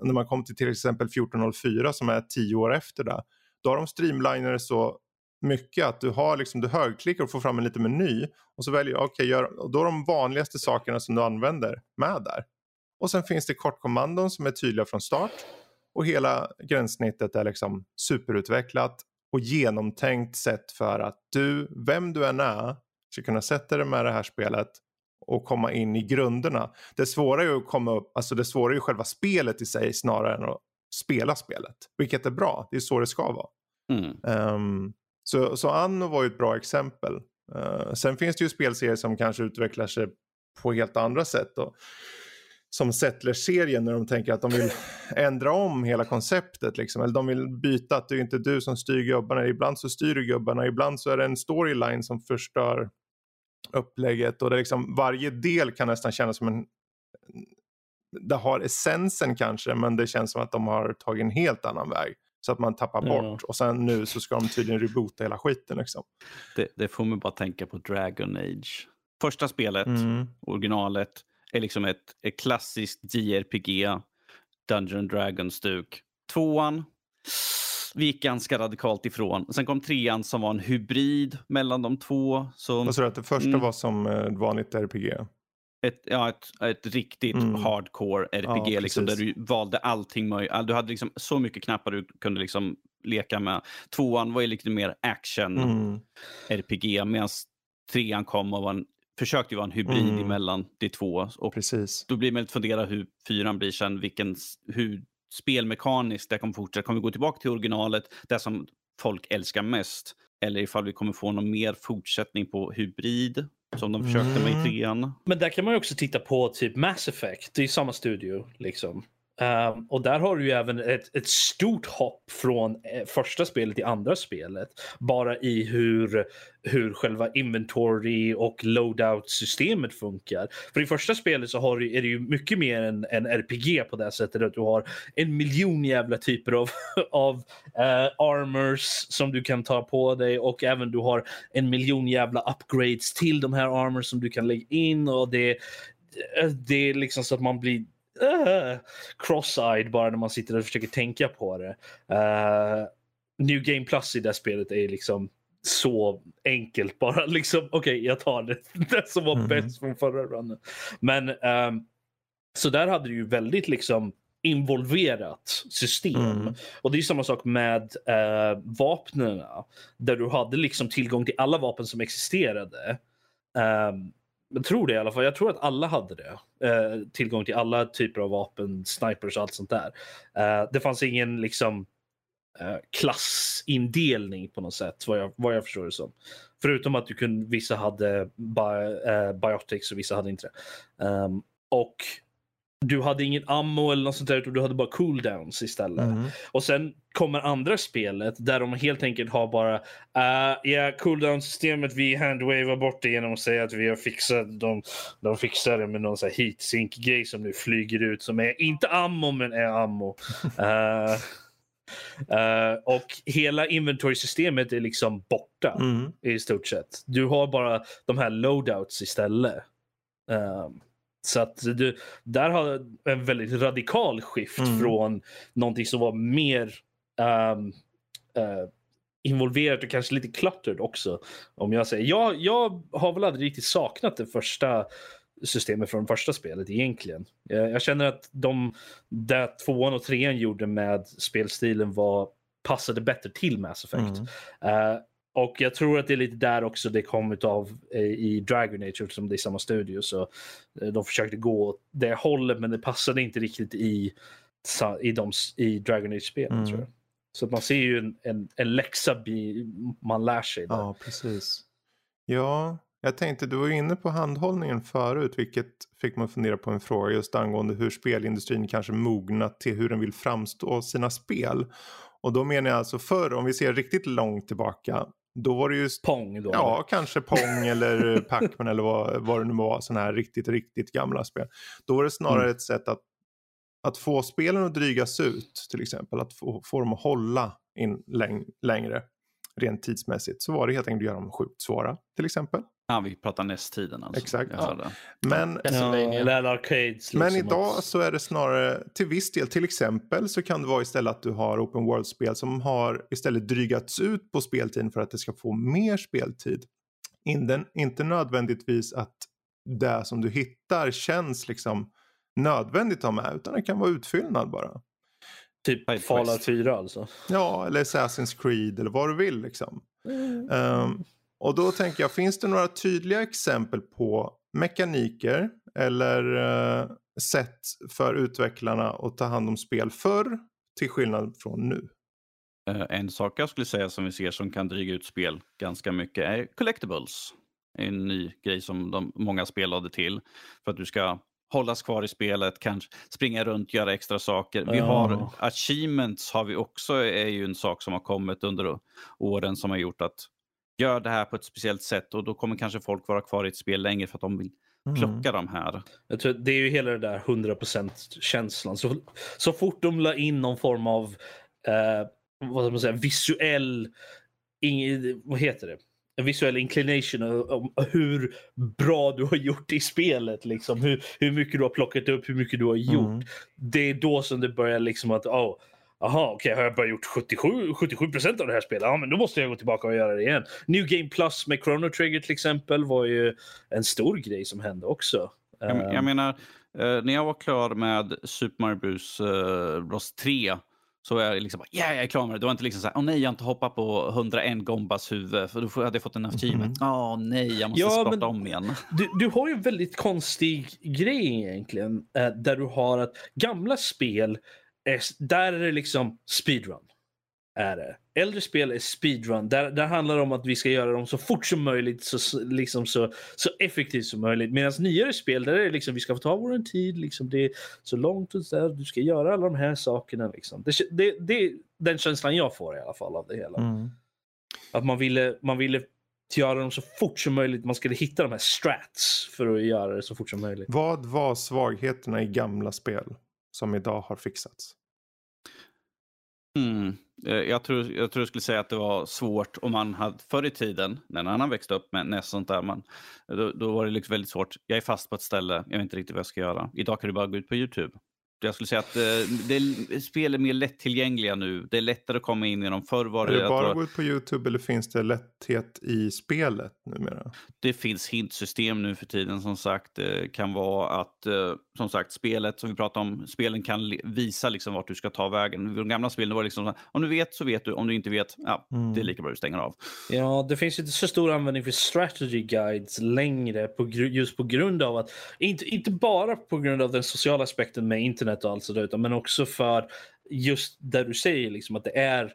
när man kom till till exempel 1404 som är tio år efter det, då har de streamliner så mycket att du har liksom, du högklickar och får fram en liten meny och så väljer du, okej, okay, då är de vanligaste sakerna som du använder med där. Och sen finns det kortkommandon som är tydliga från start och hela gränssnittet är liksom superutvecklat och genomtänkt sätt för att du, vem du än är, ska kunna sätta dig med det här spelet och komma in i grunderna. Det svåra är ju att komma upp, alltså det svåra är ju själva spelet i sig snarare än att spela spelet. Vilket är bra, det är så det ska vara. Mm. Um, så, så Anno var ju ett bra exempel. Uh, sen finns det ju spelserier som kanske utvecklar sig på helt andra sätt. Då. som Settlers-serien när de tänker att de vill ändra om hela konceptet. Liksom. Eller de vill byta att det är inte du som styr gubbarna. Ibland så styr du gubbarna, ibland så är det en storyline som förstör upplägget. Och det är liksom, varje del kan nästan kännas som en... Det har essensen kanske men det känns som att de har tagit en helt annan väg. Så att man tappar bort ja. och sen nu så ska de tydligen reboota hela skiten. Liksom.
Det, det får man bara tänka på Dragon Age. Första spelet, mm. originalet är liksom ett, ett klassiskt JRPG, Dungeon Dragon-stuk. Tvåan, vi gick ganska radikalt ifrån. Sen kom trean som var en hybrid mellan de två.
Vad sa du att det första mm, var som ett eh, vanligt RPG?
Ett, ja, ett, ett riktigt mm. hardcore RPG ja, liksom, där du valde allting möjligt. Du hade liksom så mycket knappar du kunde liksom leka med. Tvåan var ju lite mer action mm. RPG medan trean kom och var en försökte vara en hybrid
Mm.
emellan de två. Och
Precis.
då blir man lite fundera hur fyran blir sen, vilken, hur spelmekaniskt det kommer fortsätta. Kommer vi gå tillbaka till originalet, det som folk älskar mest? Eller ifall vi kommer få någon mer fortsättning på hybrid, som de försökte med
Mm.
i trean.
Men där kan man ju också titta på typ Mass Effect. Det är ju samma studio liksom. Um, och där har du ju även ett, ett stort hopp från eh, första spelet till andra spelet. Bara i hur, hur själva inventory och loadout-systemet funkar. För i första spelet så har du, är det ju mycket mer en, en RPG på det sättet att du har en miljon jävla typer av, av uh, armors som du kan ta på dig och även du har en miljon jävla upgrades till de här armors som du kan lägga in och det, eh, det är liksom så att man blir uh, cross-eyed bara när man sitter och försöker tänka på det. Uh, New Game Plus i det spelet är liksom så enkelt bara liksom okej okay, jag tar det, det som var
Mm.
bäst från förra runnen. Men ehm, så där hade du ju väldigt liksom involverat system.
Mm.
Och det är samma sak med uh, vapnen där du hade liksom tillgång till alla vapen som existerade. Um, jag tror det i alla fall. Jag tror att alla hade det. Eh, tillgång till alla typer av vapen, snipers och allt sånt där. Eh, det fanns ingen liksom eh, klassindelning på något sätt vad jag, vad jag förstår det som. Förutom att du kunde, vissa hade bi, eh, biotics och vissa hade inte det. Um, och du hade ingen ammo eller något sånt där utan du hade bara cooldowns istället.
Mm.
Och sen kommer andra spelet där de helt enkelt har bara uh, ja, cooldown-systemet vi handwavar bort det genom att säga att vi har fixat de, de fixar det med någon sån här heatsink-grej som nu flyger ut som är inte ammo men är ammo. Uh, uh, och hela inventory-systemet är liksom borta
Mm.
i stort sett. Du har bara de här loadouts istället. Um, så att du, där har en väldigt radikal skift
Mm.
från någonting som var mer um, uh, involverat och kanske lite cluttered också. Om jag säger. Jag, jag har väl aldrig riktigt saknat det första systemet från första spelet egentligen. Jag, jag känner att de där tvåan och trean gjorde med spelstilen var passade bättre till Mass Effect.
Mm.
Uh, och jag tror att det är lite där också det kom av eh, i Dragon Age eftersom det är samma studio. Så eh, de försökte gå åt det hållet men det passade inte riktigt i, i, de, i Dragon Age-spelen
Mm.
tror jag. Så att man ser ju en, en, en läxa man lär sig där.
Ja, precis. Ja, jag tänkte, du var ju inne på handhållningen förut, vilket fick att fundera på en fråga just angående hur spelindustrin kanske mognat till hur den vill framstå sina spel. Och då menar jag alltså förr, om vi ser riktigt långt tillbaka, då var det ju
Pong då.
Ja, kanske Pong eller Pac-Man eller vad, vad det nu var. Sådana här riktigt, riktigt gamla spel. Då var det snarare
Mm.
ett sätt att, att få spelen att drygas ut till exempel. Att få, få dem att hålla in läng, längre rent tidsmässigt. Så var det helt enkelt att göra dem sjukt svåra till exempel.
Ja, vi pratar nästtiden alltså.
Exakt.
Hörde.
Men,
Ja, arcades.
men
liksom
idag så är det snarare till viss del, till exempel så kan det vara istället att du har open world-spel som har istället drygats ut på speltiden för att det ska få mer speltid. Inte, inte nödvändigtvis att det som du hittar känns liksom nödvändigt att ha med utan det kan vara utfyllnad bara.
Typ Fallout
quest.
4 alltså.
Ja, eller Assassin's Creed eller vad du vill liksom. Ehm, och då tänker jag, finns det några tydliga exempel på mekaniker eller eh, sätt för utvecklarna att ta hand om spel förr till skillnad från nu?
Eh, En sak jag skulle säga som vi ser som kan dryga ut spel ganska mycket är collectibles. En ny grej som de, många spel lade till för att du ska hållas kvar i spelet, kanske springa runt, göra extra saker. Vi har achievements har vi också, är ju en sak som har kommit under åren som har gjort att gör det här på ett speciellt sätt och då kommer kanske folk vara kvar i ett spel längre för att de vill
Mm.
plocka de här.
Jag tror det är ju hela det där 100% känslan. Så, så fort de la in någon form av eh, vad ska man säga, visuell, ing, vad heter det? En visuell inclination om om hur bra du har gjort i spelet. Liksom. Hur, hur mycket du har plockat upp, hur mycket du har gjort.
Mm.
Det är då som det börjar liksom att oh, Jaha, okej, har jag bara gjort 77, 77 av det här spelet? Ja, men då måste jag gå tillbaka och göra det igen. New Game Plus med Chrono Trigger till exempel var ju en stor grej som hände också.
Jag, men-
Ehm,
jag menar, eh, när jag var klar med Super Mario Bros, eh, Bros 3 så är jag liksom bara, yeah, jag är klar med det. Det var inte liksom så här, åh nej, jag har inte hoppat på 101 Gombas huvud för då hade jag fått en achievement. Åh nej, jag måste
Ja,
starta om igen.
Du, du har ju en väldigt konstig grej egentligen. Eh, där du har att gamla spel, är, där är det liksom speedrun. Är det. Äldre spel är speedrun. Där, där handlar det om att vi ska göra dem så fort som möjligt, så, liksom så, så effektivt som möjligt. Medan nyare spel, där är det liksom vi ska få ta vår tid, liksom, det är så långt och där, du ska göra alla de här sakerna. Liksom. Det, det, det är den känslan jag får i alla fall av det hela.
Mm.
Att man ville, man ville göra dem så fort som möjligt. Man skulle hitta de här strats för att göra det så fort som möjligt.
Vad var svagheterna i gamla spel som idag har fixats?
Mm. Eh, jag, tror, jag tror jag skulle säga att det var svårt om man hade förr i tiden, när en annan växte upp med näst sånt där, man, då, då var det liksom väldigt svårt. Jag är fast på ett ställe, jag vet inte riktigt vad jag ska göra. Idag kan du bara gå ut på YouTube. Jag skulle säga att eh, det, spel är mer lättillgängliga nu. Det är lättare att komma in i dem. Förr var
Är
det,
det
att
bara
det
att gå ut på YouTube eller finns det lätthet i spelet numera?
Det finns hintsystem nu för tiden som sagt. Det kan vara att, eh, som sagt, spelet som vi pratade om, spelen kan visa liksom vart du ska ta vägen. I de gamla spelen var det liksom, så här, om du vet så vet du, om du inte vet, ja,
Mm.
det är lika bra du stänger av.
Ja, det finns inte så stor användning för strategy guides längre på, just på grund av att, inte, inte bara på grund av den sociala aspekten med internet och allt sådär, men också för just där du säger liksom att det är,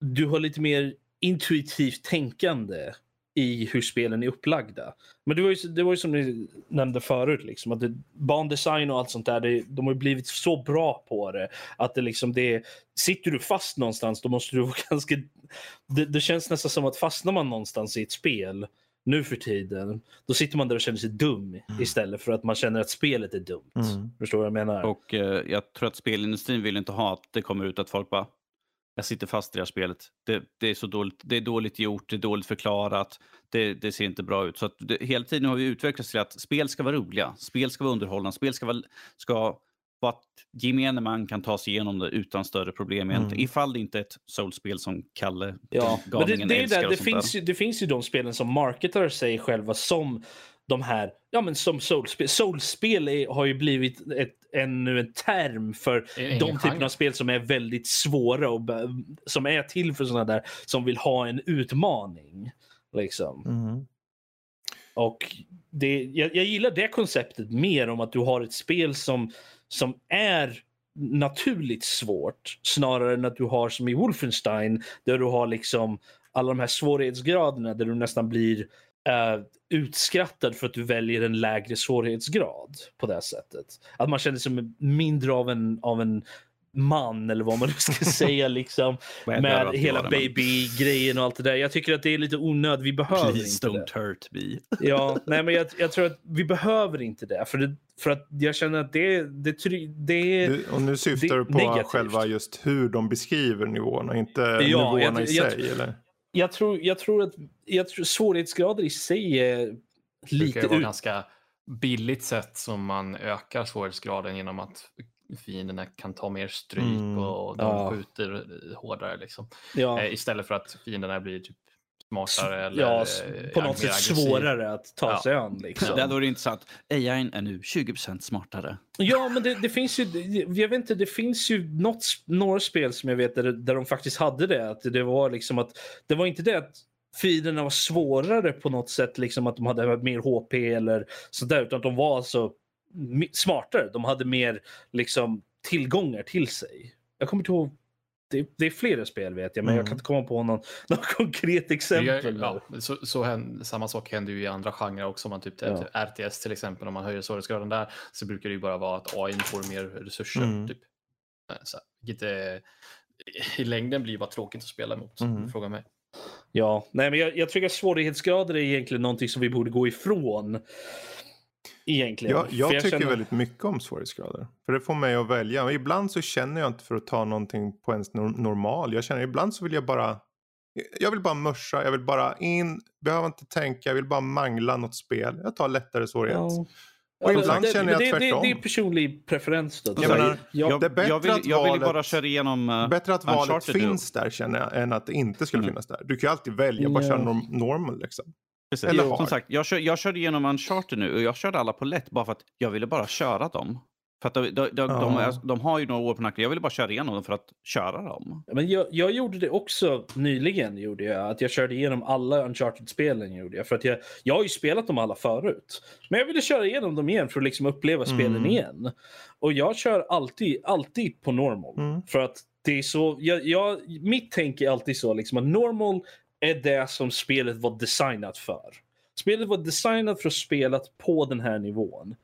du har lite mer intuitivt tänkande i hur spelen är upplagda. Men det var ju, det var ju som ni nämnde förut, liksom, att det, bandesign och allt sånt där, det, de har ju blivit så bra på det. Att det liksom det, sitter du fast någonstans då måste du vara ganska... Det, det känns nästan som att fastnar man någonstans i ett spel nu för tiden, då sitter man där och känner sig dum istället för att man känner att spelet är dumt.
Mm.
Förstår du vad jag menar?
Och eh, jag tror att spelindustrin vill inte ha att det kommer ut att folk bara jag sitter fast i det här spelet. Det, det är så dåligt, det är dåligt gjort, det är dåligt förklarat, det, det ser inte bra ut. Så att det, hela tiden har vi utvecklats till att spel ska vara roliga, spel ska vara underhållande, spel ska vara, ska vara att gemene man kan ta sig igenom det utan större problem egentligen.
Mm.
Ifall det inte är ett soulspel som Kalle,
Ja, men det, det, är
älskar
där,
och
det, finns
där.
ju, det finns ju de spelen som marketar sig själva som de här, ja men som soulspel. Soulspel är, har ju blivit ett, ännu en term för de typerna av spel som är väldigt svåra och som är till för sådana där som vill ha en utmaning. Liksom.
Mm.
Och det, jag, jag gillar det konceptet mer om att du har ett spel som, som är naturligt svårt snarare än att du har som i Wolfenstein där du har liksom alla de här svårighetsgraderna där du nästan blir uh, utskrattad för att du väljer en lägre svårighetsgrad på det sättet. Att man känner sig mindre av en, av en man eller vad man nu ska säga liksom
det
med hela baby-grejen och allt det där. Jag tycker att det är lite onödigt. Vi behöver
Please
inte det.
don't hurt me.
Ja, nej, men jag, jag tror att vi behöver inte det. För, det, för att jag känner att det, det, try- det är...
Och nu syftar
det
du på
negativt.
själva just hur de beskriver nivåerna, inte
Ja,
nivåerna
jag-
i
jag-
sig. eller?
Jag tror, jag tror att jag tror, svårighetsgrader i sig är
Det brukar
lite
vara
ut...
ganska billigt sätt som man ökar svårighetsgraden genom att fienderna kan ta mer stryk
Mm.
och de
Ja.
skjuter hårdare. Liksom.
Ja,
Eh, istället för att fienderna blir typ smartare eller
ja,
eh,
på något sätt
aggressiv.
svårare att ta
Ja.
sig an. Liksom.
Det hade varit intressant. AI är nu 20% smartare.
Ja, men det, det finns ju, jag vet inte, det finns ju något, några spel som jag vet där, där de faktiskt hade det. Att det var liksom att, det var inte det att fienderna var svårare på något sätt, liksom att de hade mer HP eller sådär, utan att de var alltså smartare. De hade mer liksom tillgångar till sig. Jag kommer inte ihåg, det, det är flera spel vet jag, men jag
Mm.
kan inte komma på någon, någon konkret exempel.
gör- ja, så, så händer, samma sak händer ju i andra genrer också. Om man typ
Ja.
RTS till exempel, om man höjer svårighetsgraden där så brukar det ju bara vara att AI får mer resurser.
Mm.
Typ. Eh, Så, vilket är, i längden blir bara tråkigt att spela emot, om
Mm.
du frågar mig.
Ja, nej, men jag, jag tycker att svårighetsgrader är egentligen någonting som vi borde gå ifrån. Egentligen.
Jag,
För
jag tycker
känner-
väldigt mycket om svårighetsgrader. För det får mig att välja. Men ibland så känner jag inte för att ta någonting på ens nor- normal. Jag känner ibland så vill jag bara. Jag vill bara mörsa, jag vill bara in, behöver inte tänka, jag vill bara mangla något spel. Jag tar lättare svårighet.
Ja.
Och
Ja,
ibland
det,
känner jag
det, det,
tvärtom.
det är personlig preferens. Då.
Jag menar,
jag,
det är bättre
jag vill,
att
jag
valet-
bara köra igenom... eh,
Bättre att valet finns där känner jag än att det inte skulle
Mm.
finnas där. Du kan ju alltid välja, bara köra norm- normal liksom.
Precis.
Eller
Som
hard.
sagt, jag, kör, jag körde igenom Uncharted nu och jag körde alla på lätt bara för att jag ville bara köra dem. För att de, de, de,
Ja.
de, är- de har ju några år på nacken. Jag ville bara köra igenom dem för att köra dem.
Men jag, jag gjorde det också nyligen. Gjorde jag, att jag körde igenom alla Uncharted-spelen. Gjorde jag, för att jag, jag har ju spelat dem alla förut. Men jag ville köra igenom dem igen för att liksom uppleva spelen
Mm.
igen. Och jag kör alltid, alltid på normal.
Mm.
För att det är så, jag, jag, mitt tänk är alltid så liksom att normal är det som spelet var designat för. Spelet var designat för att spelas på den här nivån.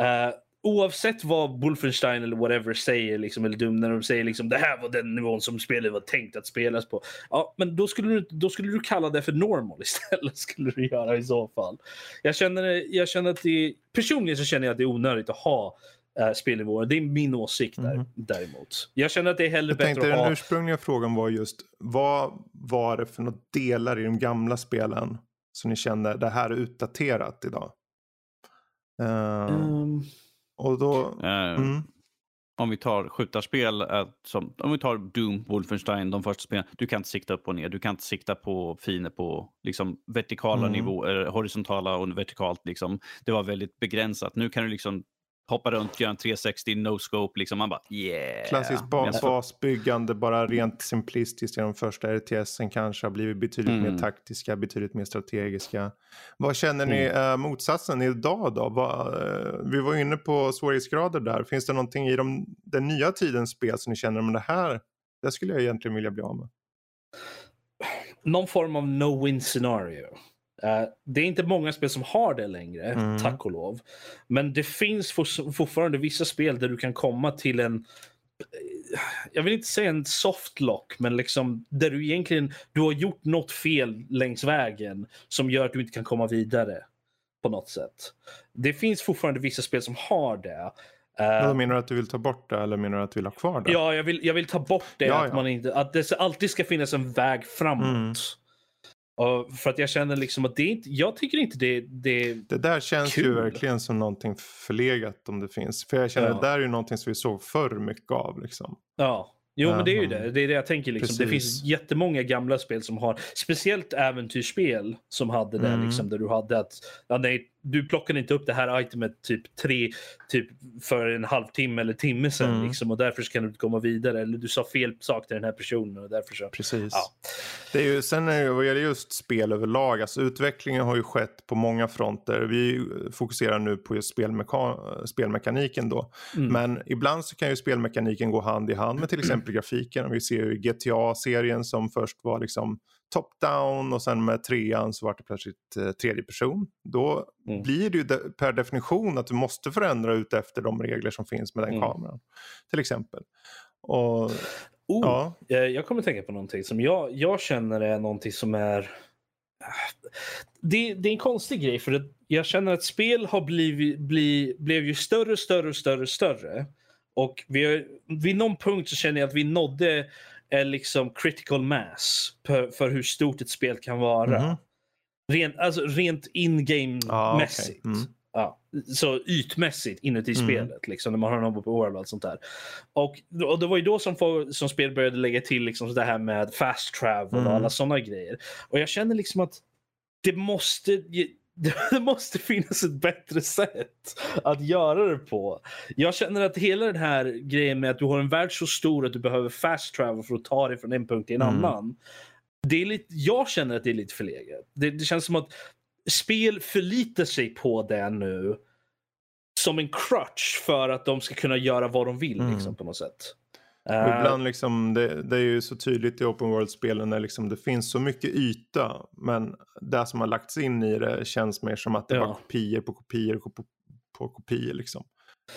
Uh, oavsett vad Wolfenstein eller whatever säger, liksom, eller dum när de säger liksom det här var den nivån som spelet var tänkt att spelas på. Ja, men då skulle du, då skulle du kalla det för normal istället. skulle du göra i så fall. Jag känner, jag känner att det, personligen så känner jag att det är onödigt att ha uh, spelnivåer. Det är min åsikt där,
Mhm.
däremot. Jag känner att det är hellre
Jag tänkte
bättre att
den
ha...
ursprungliga frågan var just vad var det för några delar i de gamla spelen som ni kände det här är utdaterat idag? Eh,
Ehm,
och då,
Eh,
mm,
Om vi tar skjutarspel, eh, som, om vi tar Doom, Wolfenstein, de första spelen. Du kan inte sikta upp och ner. Du kan inte sikta på fiender på liksom, vertikala
Mm.
nivåer, horisontala och vertikalt. Liksom. Det var väldigt begränsat. Nu kan du liksom hoppa runt, göra en 360, no scope. Liksom. Man bara yeah.
klassiskt ba- basbyggande, bara rent simplistiskt genom första RTSen kanske har blivit betydligt
Mm.
mer taktiska, betydligt mer strategiska. Vad känner ni
Mm.
eh, motsatsen idag då? Vad, eh, vi var inne på svårighetsgrader där. Finns det någonting i de, den nya tidens spel som ni känner, men det här, det skulle jag egentligen vilja bli av med?
någon form av no-win scenario. Eh, det är inte många spel som har det längre,
Mm.
tack och lov. Men det finns for, fortfarande vissa spel där du kan komma till en jag vill inte säga en soft lock, men liksom där du egentligen du har gjort något fel längs vägen som gör att du inte kan komma vidare på något sätt. Det finns fortfarande vissa spel som har det. Eh,
Men menar du att du vill ta bort det eller menar du att du vill ha kvar det?
Ja, jag vill, jag vill ta bort det.
Ja,
att,
ja.
Man inte, att det alltid ska finnas en väg framåt.
Mm.
Och för att jag känner liksom att det är inte, jag tycker inte det, det
Det där känns ju
Kul.
verkligen som någonting förlegat om det finns. För jag känner
Ja.
att det där är ju någonting som vi såg förr mycket av. Liksom.
ja. Jo, men det är ju
Aha.
det. Det är det jag tänker. Liksom. Det
Precis.
finns jättemånga gamla spel som har, speciellt äventyrsspel som hade det,
Mm.
liksom, där du hade att ja, nej, du plockade inte upp det här itemet typ tre, typ för en halvtimme eller timme sedan
Mm.
liksom, och därför kan du inte komma vidare. Eller du sa fel sak till den här personen och därför så.
Precis.
Ja.
Det är ju, sen är det, vad gäller just spel överlag, alltså utvecklingen har ju skett på många fronter. Vi fokuserar nu på spelmeka- spelmekaniken då.
Mm.
Men ibland så kan ju spelmekaniken gå hand i hand med till exempel grafiken. Vi ser ju GTA-serien som först var liksom top-down och sen med trean så var det plötsligt eh, tredje person. Då
Mm.
blir det ju de, per definition att du måste förändra ut efter de regler som finns med den
Mm.
kameran. Till exempel. Och
Oh,
ja,
Eh, Jag kommer tänka på någonting som jag, jag känner är någonting som är... Det, det är en konstig grej för att jag känner att spel har blivit, bli, blev ju större, större, större, större. Och vi har, vid någon punkt så känner jag att vi nådde en liksom critical mass för, för hur stort ett spel kan vara.
Mhm.
Rent, alltså rent in-game-mässigt.
Ja, okej. Mm.
Ja, så ytmässigt inuti
Mm.
spelet, liksom, när man har en open world och allt sånt där. Och, och det var ju då som, som spel började lägga till liksom, det här med fast travel
Mm.
och alla såna grejer. Och jag känner liksom att det måste, det måste finnas ett bättre sätt att göra det på. Jag känner att hela den här grejen med att du har en värld så stor att du behöver fast travel för att ta dig från en punkt till en
Mm.
annan. Det är lite, jag känner att det är lite förlegat. Det, det känns som att spel förlitar sig på det nu som en crutch för att de ska kunna göra vad de vill
Mm.
liksom, på något sätt.
Och
Eh,
ibland liksom, det, det är ju så tydligt i open world-spelen när liksom det finns så mycket yta. Men det som har lagts in i det känns mer som att det är
Ja.
bara kopior på kopior på, på kopior. Liksom.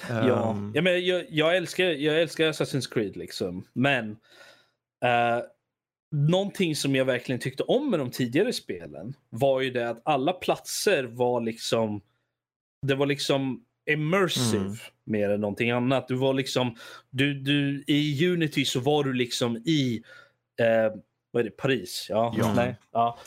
Ja,
Ehm,
ja men jag, jag, älskar, jag älskar Assassin's Creed liksom. Men uh, någonting som jag verkligen tyckte om med de tidigare spelen var ju det att alla platser var liksom det var liksom immersive
Mm.
mer än någonting annat. Du var liksom du, du i Unity så var du liksom i eh, vad är det, Paris? Ja.
Ja.
Nej. ja.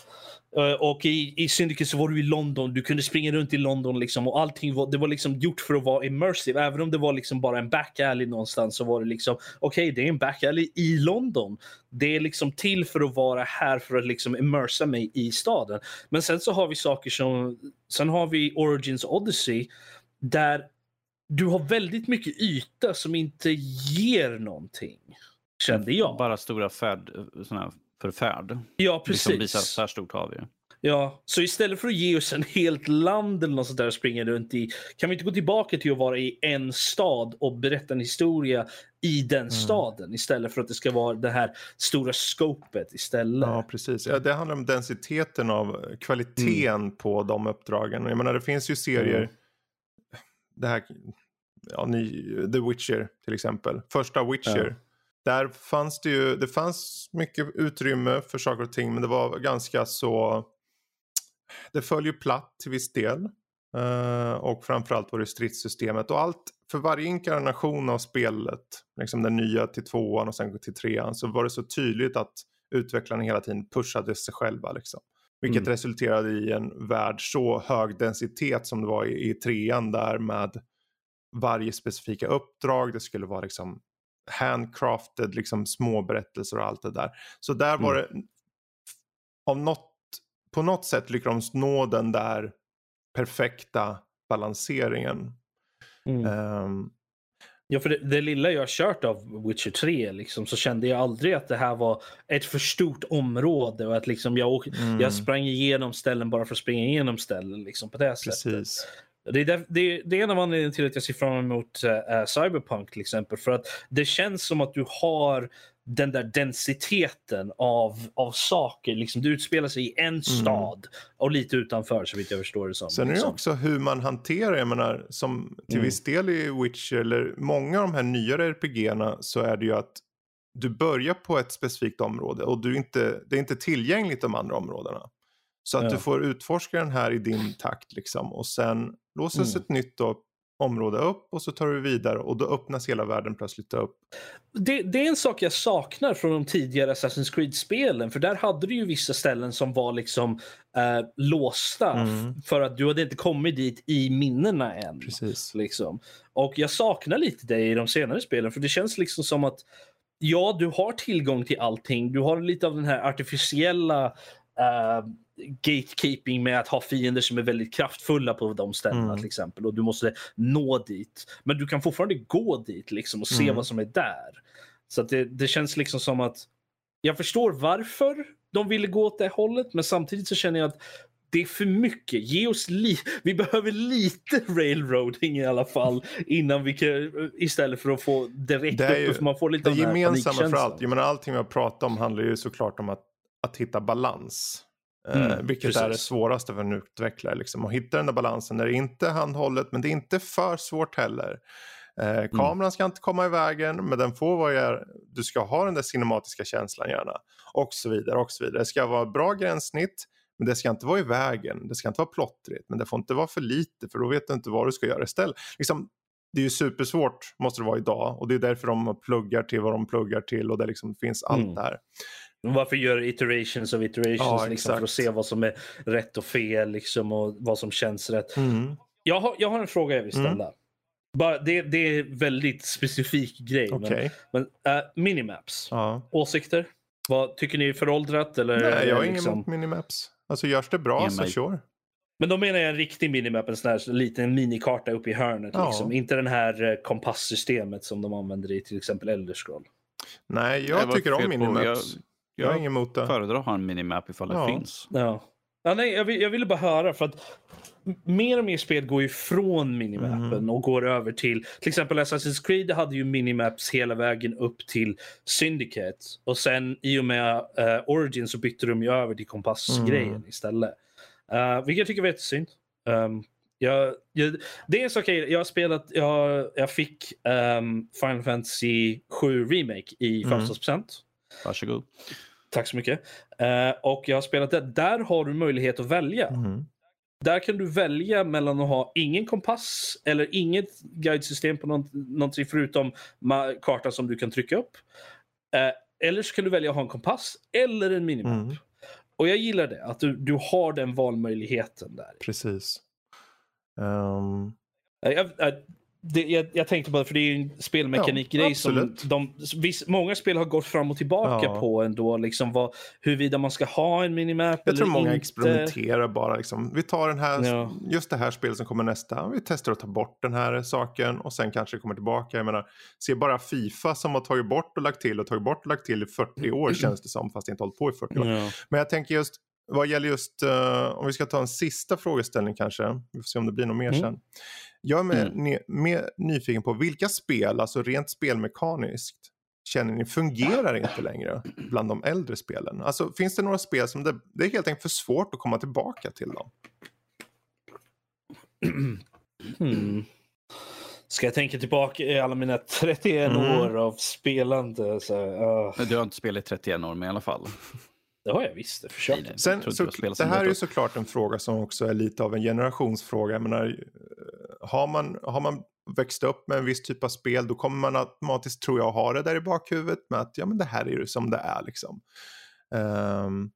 Eh, Och i, i Syndicate så var du i London. Du kunde springa runt i London liksom och allting var, det var liksom gjort för att vara immersive. Även om det var liksom bara en back alley någonstans så var det liksom okej, det är en back alley i London. Det är liksom till för att vara här för att liksom immersa mig i staden. Men sen så har vi saker som sen har vi Origins Odyssey där du har väldigt mycket yta som inte ger någonting. Kände jag.
Bara stora färd, såna här för färd.
Ja, precis.
Liksom visar så här stort har vi.
Ja, så istället för att ge oss en helt land eller något sånt där att springa runt i, kan vi inte gå tillbaka till att vara i en stad och berätta en historia i den
Mm.
staden istället för att det ska vara det här stora scopet istället.
Ja, precis. Ja, det handlar om densiteten av kvaliteten på de uppdragen. Jag menar, det finns ju serier.
Mm.
Det här, ja, ny, The Witcher till exempel. Första Witcher. Där fanns det ju, det fanns mycket utrymme för saker och ting men det var ganska så, det föll ju platt till viss del. Eh, och framförallt var det stridssystemet och allt, för varje inkarnation av spelet, liksom den nya till tvåan och sen till trean, så var det så tydligt att utvecklarna hela tiden pushade sig själva. Liksom. Vilket
Mm.
resulterade i en värld så hög densitet som det var i, i trean där med varje specifika uppdrag. Det skulle vara liksom handcrafted, liksom små berättelser och allt det där. Så där var det, av något, på något sätt lyckades de nå den där perfekta balanseringen.
Mm.
Ehm,
Ja, för det, det lilla jag har kört av Witcher 3 liksom, så kände jag aldrig att det här var ett för stort område och att liksom jag, åk,
Mm.
jag sprang igenom ställen bara för att springa igenom ställen liksom, på det sättet.
precis.
Det är, där, det, det är en av anledningarna till att jag ser fram emot uh, Cyberpunk till exempel. För att det känns som att du har den där densiteten av, av saker. Liksom, det utspelar sig i en stad och lite utanför så vitt jag förstår det som.
Mm. Sen är det
liksom.
också hur man hanterar, jag menar, som till
Mm.
viss del i Witcher, eller många av de här nyare RPGerna så är det ju att du börjar på ett specifikt område och du inte, det är inte tillgängligt de andra områdena. Så att
Ja.
du får utforska den här i din takt liksom och sen låses
Mm.
ett nytt då, område upp och så tar du vidare och då öppnas hela världen plötsligt upp.
det, det är en sak jag saknar från de tidigare Assassin's Creed-spelen. För där hade du ju vissa ställen som var liksom eh, låsta.
Mm.
För att du hade inte kommit dit i minnena än.
Precis.
Liksom. Och jag saknar lite det i de senare spelen. För det känns liksom som att ja, du har tillgång till allting. Du har lite av den här artificiella eh, gatekeeping med att ha fiender som är väldigt kraftfulla på de ställena
Mm.
till exempel. Och du måste nå dit. Men du kan fortfarande gå dit liksom och se
Mm.
vad som är där. Så det, det känns liksom som att jag förstår varför de ville gå åt det hållet. Men samtidigt så känner jag att det är för mycket. Ge oss li vi behöver lite railroading i alla fall innan vi kan, istället för att få direkt
Det är ju-.
För man får lite
Det gemensamma för allt, jag menar allting vi har pratat om handlar ju såklart om att, att hitta balans. Eh,
Mm,
vilket är det
precis.
svåraste för en utvecklare. Liksom. Att hitta den där balansen där det inte är handhållet men det är inte för svårt heller.
Mm.
Eh, kameran ska inte komma i vägen men den får vara, du ska ha den där cinematiska känslan gärna. Och så vidare och så vidare. Det ska vara bra gränssnitt men det ska inte vara i vägen. Det ska inte vara plottrigt men det får inte vara för lite för då vet du inte vad du ska göra istället. Liksom, det är ju supersvårt måste det vara idag och det är därför de pluggar till vad de pluggar till och det liksom finns allt
Mm.
där.
Varför gör iterations of iterations
Ja,
liksom, för att se vad som är rätt och fel liksom, och vad som känns rätt.
Mm.
Jag har, jag har en fråga jag vill ställa. Bara, det, det är en väldigt specifik grej.
Okej.
Men, men, äh, minimaps.
Ja.
Åsikter? Vad, tycker ni är föråldrat? Eller
Nej,
är
jag har
det
inget
liksom...
emot minimaps. Alltså görs det bra
Ge
så
mig.
sure.
Men då menar jag en riktig minimap, en sån här liten minikarta uppe i hörnet.
Ja.
Liksom. Inte den här eh, kompasssystemet som de använder i till exempel Elder Scroll.
Nej, jag
var
tycker om minimaps. Jag, har
Jag
inget emot det.
föredrar att ha en minimap ifall
Ja.
det finns.
Ja. Ja, nej, jag, vill, jag ville bara höra för att mer och mer spel går ju från minimappen
Mm.
och går över till till exempel Assassin's Creed hade ju minimaps hela vägen upp till Syndicate och sen i och med eh, Origin så bytte de ju över till kompassgrejen
Mm.
istället. Uh, vilket jag tycker var jättesynd. Um, jag, jag, det är en sak jag, jag har spelat, jag, jag fick um, Final Fantasy 7 Remake i
Mm.
födelsedagspresent.
Varsågod.
Tack så mycket. Eh, och jag har spelat det. Där har du möjlighet att välja.
Mm.
Där kan du välja mellan att ha ingen kompass eller inget guidesystem på något, någonting förutom kartan som du kan trycka upp. Eh, eller så kan du välja att ha en kompass eller en minimap.
Mm.
Och jag gillar det, att du, du har den valmöjligheten där.
Precis.
Eh, Jag, jag, det, jag, jag tänkte bara, för det är ju en spelmekanikgrej
Ja,
som de, viss, många spel har gått fram och tillbaka
Ja.
på ändå. Liksom vad, huruvida man ska ha en minimap
Jag
eller
tror många
inte.
experimenterar bara. Liksom. Vi tar den här,
Ja.
just det här spelet som kommer nästa. Vi testar att ta bort den här saken och sen kanske det kommer tillbaka. Jag menar, se bara Fifa som har tagit bort och lagt till och tagit bort och lagt till i 40 år känns det som. Fast inte hållit på i 40 år. Men jag tänker just vad gäller just, eh, om vi ska ta en sista frågeställning kanske. Vi får se om det blir något mer
Mm.
sen. Jag är mer,
Mm.
mer nyfiken på vilka spel, alltså rent spelmekaniskt, känner ni fungerar inte längre bland de äldre spelen? Alltså finns det några spel som det, det är helt enkelt för svårt att komma tillbaka till dem?
Hmm. Ska jag tänka tillbaka i alla mina 31
Mm.
år av spelande? Så, uh,
Du har inte spelat i 31 år, men i alla fall.
Det har jag visst. Det försökte.
Nej.
Sen,
Jag
så, det här är ju såklart en fråga som också är lite av en generationsfråga. Jag menar, eh, har, man, har man växt upp med en viss typ av spel då kommer man automatiskt, tror jag, ha det där i bakhuvudet med att ja, men det här är ju som det är. Liksom. Ehm,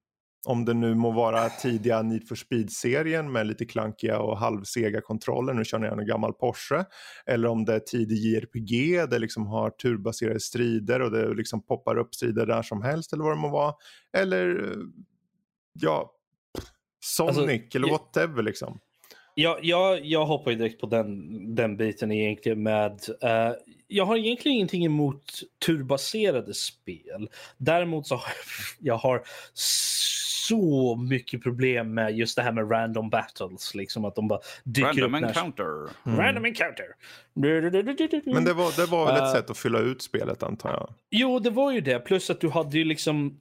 om det nu må vara tidiga Need for Speed-serien med lite klankiga och halvsega kontroller, nu kör jag en gammal Porsche, eller om det är tidig JRPG, det liksom har turbaserade strider och det liksom poppar upp strider där som helst eller vad det må vara. Eller ja, Sonic
Alltså,
eller whatever liksom.
Jag, jag, jag hoppar ju direkt på den, den biten egentligen med... eh, jag har egentligen ingenting emot turbaserade spel. Däremot så har jag har så mycket problem med just det här med random battles. Liksom att de bara dyker
Random
upp
encounter.
Mm.
Random encounter.
Men det var, det var väl ett
Eh,
sätt att fylla ut spelet antar jag.
Jo, det var ju det. Plus att du hade ju liksom...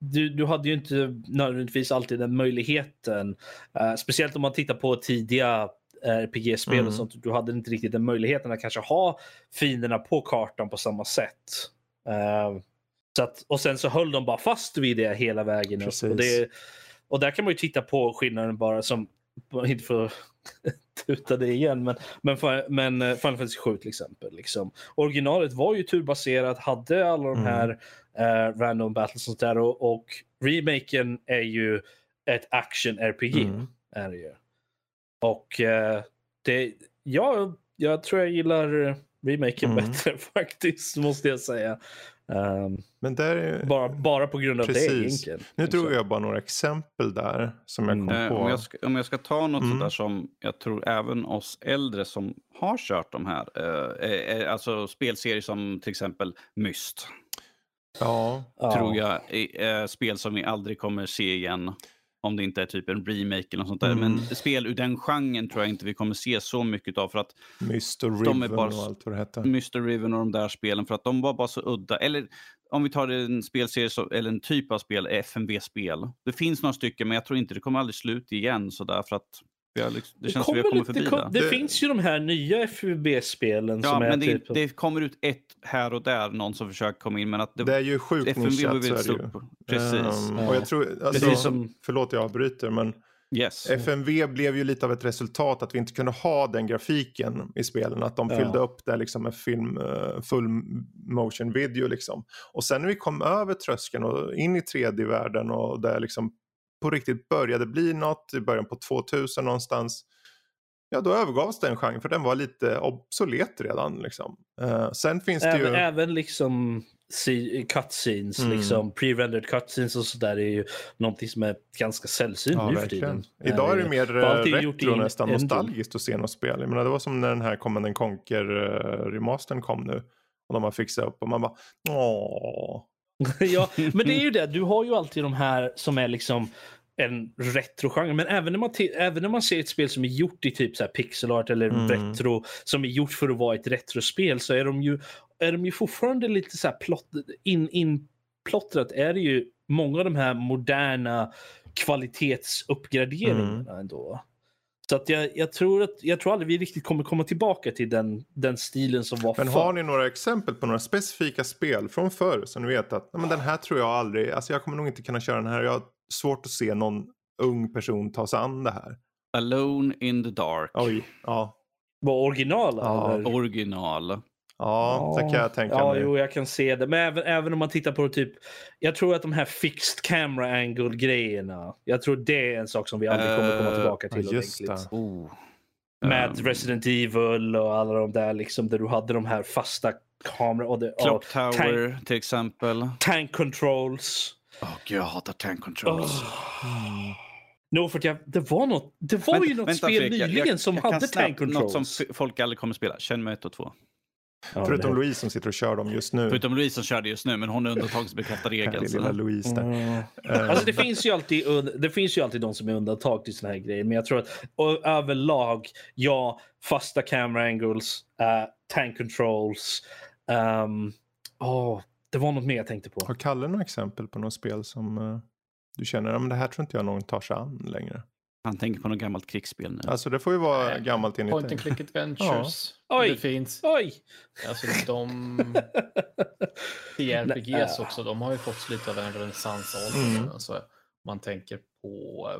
Du, du, hade ju inte nödvändigtvis alltid den möjligheten. Eh, speciellt om man tittar på tidiga RPG-spel
Mm.
och sånt. Du hade inte riktigt den möjligheten att kanske ha fienderna på kartan på samma sätt. Eh, så att, och sen så höll de bara fast vid det hela vägen. upp. Och, det, och där kan man ju titta på skillnaden bara som, inte för att tuta det igen, men, men, men eh, Final Fantasy 7 till exempel. Liksom. Originalet var ju turbaserat, hade alla de
Mm.
här eh, random battles och sånt där och, och remaken är ju ett action-RPG.
Mm.
Är det ju. Och eh, det, ja, jag tror jag gillar remaken
Mm.
bättre faktiskt, måste jag säga. Ehm,
Men där är,
bara, bara på grund av det
Precis.
egentligen.
nu drog
Så.
jag bara några exempel där som jag
Mm.
kom
Eh,
på.
om, jag ska, om jag ska ta något
Mm.
sådär som jag tror även oss äldre som har kört de här, eh, eh, eh, alltså spelserier som till exempel Myst,
Ja,
tror jag eh, spel som vi aldrig kommer se igen. Om det inte är typ en remake eller något sånt där.
Mm.
Men spel ur den genren tror jag inte vi kommer se så mycket av. För att
Myst och
De är
Riven
bara
och allt vad det hette.
Mr. Riven och de där spelen, för att de var bara så udda. Eller om vi tar en spelserie, eller en typ av spel, FMV-spel. Det finns några stycken, men jag tror inte det kommer aldrig slut igen. Så där, för att har liksom, det, känns som vi har kommit
lite-
förbi
det, kom,
det.
det,
Det-
finns ju de här nya FUB-spelen
Ja,
som är
men det,
typ...
det kommer ut ett här och där, någon som försöker komma in. Men att det,
Det är ju sjukt nischat det.
Precis.
Ehm, och jag tror, alltså,
Precis som-
Förlåt jag avbryter men
Yes.
FMV blev ju lite av ett resultat att vi inte kunde ha den grafiken i spelen. Att de
Ja.
fyllde upp det liksom med film, eh, full motion video liksom. Och sen när vi kom över tröskeln och in i 3D-världen och det liksom på riktigt började bli något i början på 2000 någonstans. Ja då övergavs den genren för den var lite obsolet redan liksom. Eh, sen finns det
Även,
ju...
även liksom cutscenes,
Mm.
liksom pre-rendered cutscenes och sådär är ju någonting som är ganska sällsynt
Ja,
nu för tiden.
Idag är det
Eh,
mer eh, retro, nästan nostalgiskt att se något spel. Jag menar, det var som när den här Command Conquer uh, remastern kom nu. Och de har fixat upp och man bara åh.
ja, men det är ju det. Du har ju alltid de här som är liksom en retrogenre. Men även när, man även när man ser ett spel som är gjort i typ så här pixel art eller
Mm.
retro som är gjort för att vara ett retrospel så är de ju, är de ju fortfarande lite så här plott, in, inplottrat är det ju många av de här moderna kvalitetsuppgraderingarna ändå. Så att jag, jag, tror att, jag tror aldrig vi riktigt kommer komma tillbaka till den, den stilen som var
Men
förr.
har ni några exempel på några specifika spel från förr som ni vet att men den här tror jag aldrig, alltså jag kommer nog inte kunna köra den här. Jag har svårt att se någon ung person ta sig an det här.
Alone in the dark.
Oj, ja.
Var originala?
Ja,
eller?
Original.
Ja, det kan jag tänka
ja,
mig.
Jo, jag kan se det. Men även, även om man tittar på typ... Jag tror att de här fixed camera angle grejerna. Jag tror det är en sak som vi aldrig kommer komma
Eh,
tillbaka till
just
ordentligt.
det.
Oh.
Med
Ehm.
Resident Evil och alla de där liksom där du hade de här fasta kameror och, det,
Clock
och
Tower till exempel.
tank controls.
Åh gud, jag hatar tank controls.
Oh. No, för jag, det var något, det var ju något
vänta,
spel
Fredrik, jag-
nyligen
jag-
som
jag
hade tank controls.
Något som folk aldrig kommer spela. Shenmue 1 och 2.
Ja,
Förutom
det-
Louise som sitter och kör dem just nu.
Förutom Louise som körde just nu, men hon är undantagsbekräftad regel.
Härlig
så-
lilla Louise där.
Mm.
Eh,
Alltså det finns, ju alltid, det finns ju alltid de som är undantag till såna här grejer. Men jag tror att överlag, ja, fasta camera angles, uh, tank controls. Um, åh, det var något mer jag tänkte på.
Har Kalle några exempel på något spel som eh, du känner att det här tror inte jag någon tar sig an längre?
Han tänker på något gammalt krigsspel nu.
Alltså det får ju vara
Nej,
gammalt enligt
Point and click adventures.
Oj.
Det finns.
Oj!
Alltså de CRPGs också, de har ju fått lite av en renässansålder.
Mm.
Alltså, man tänker på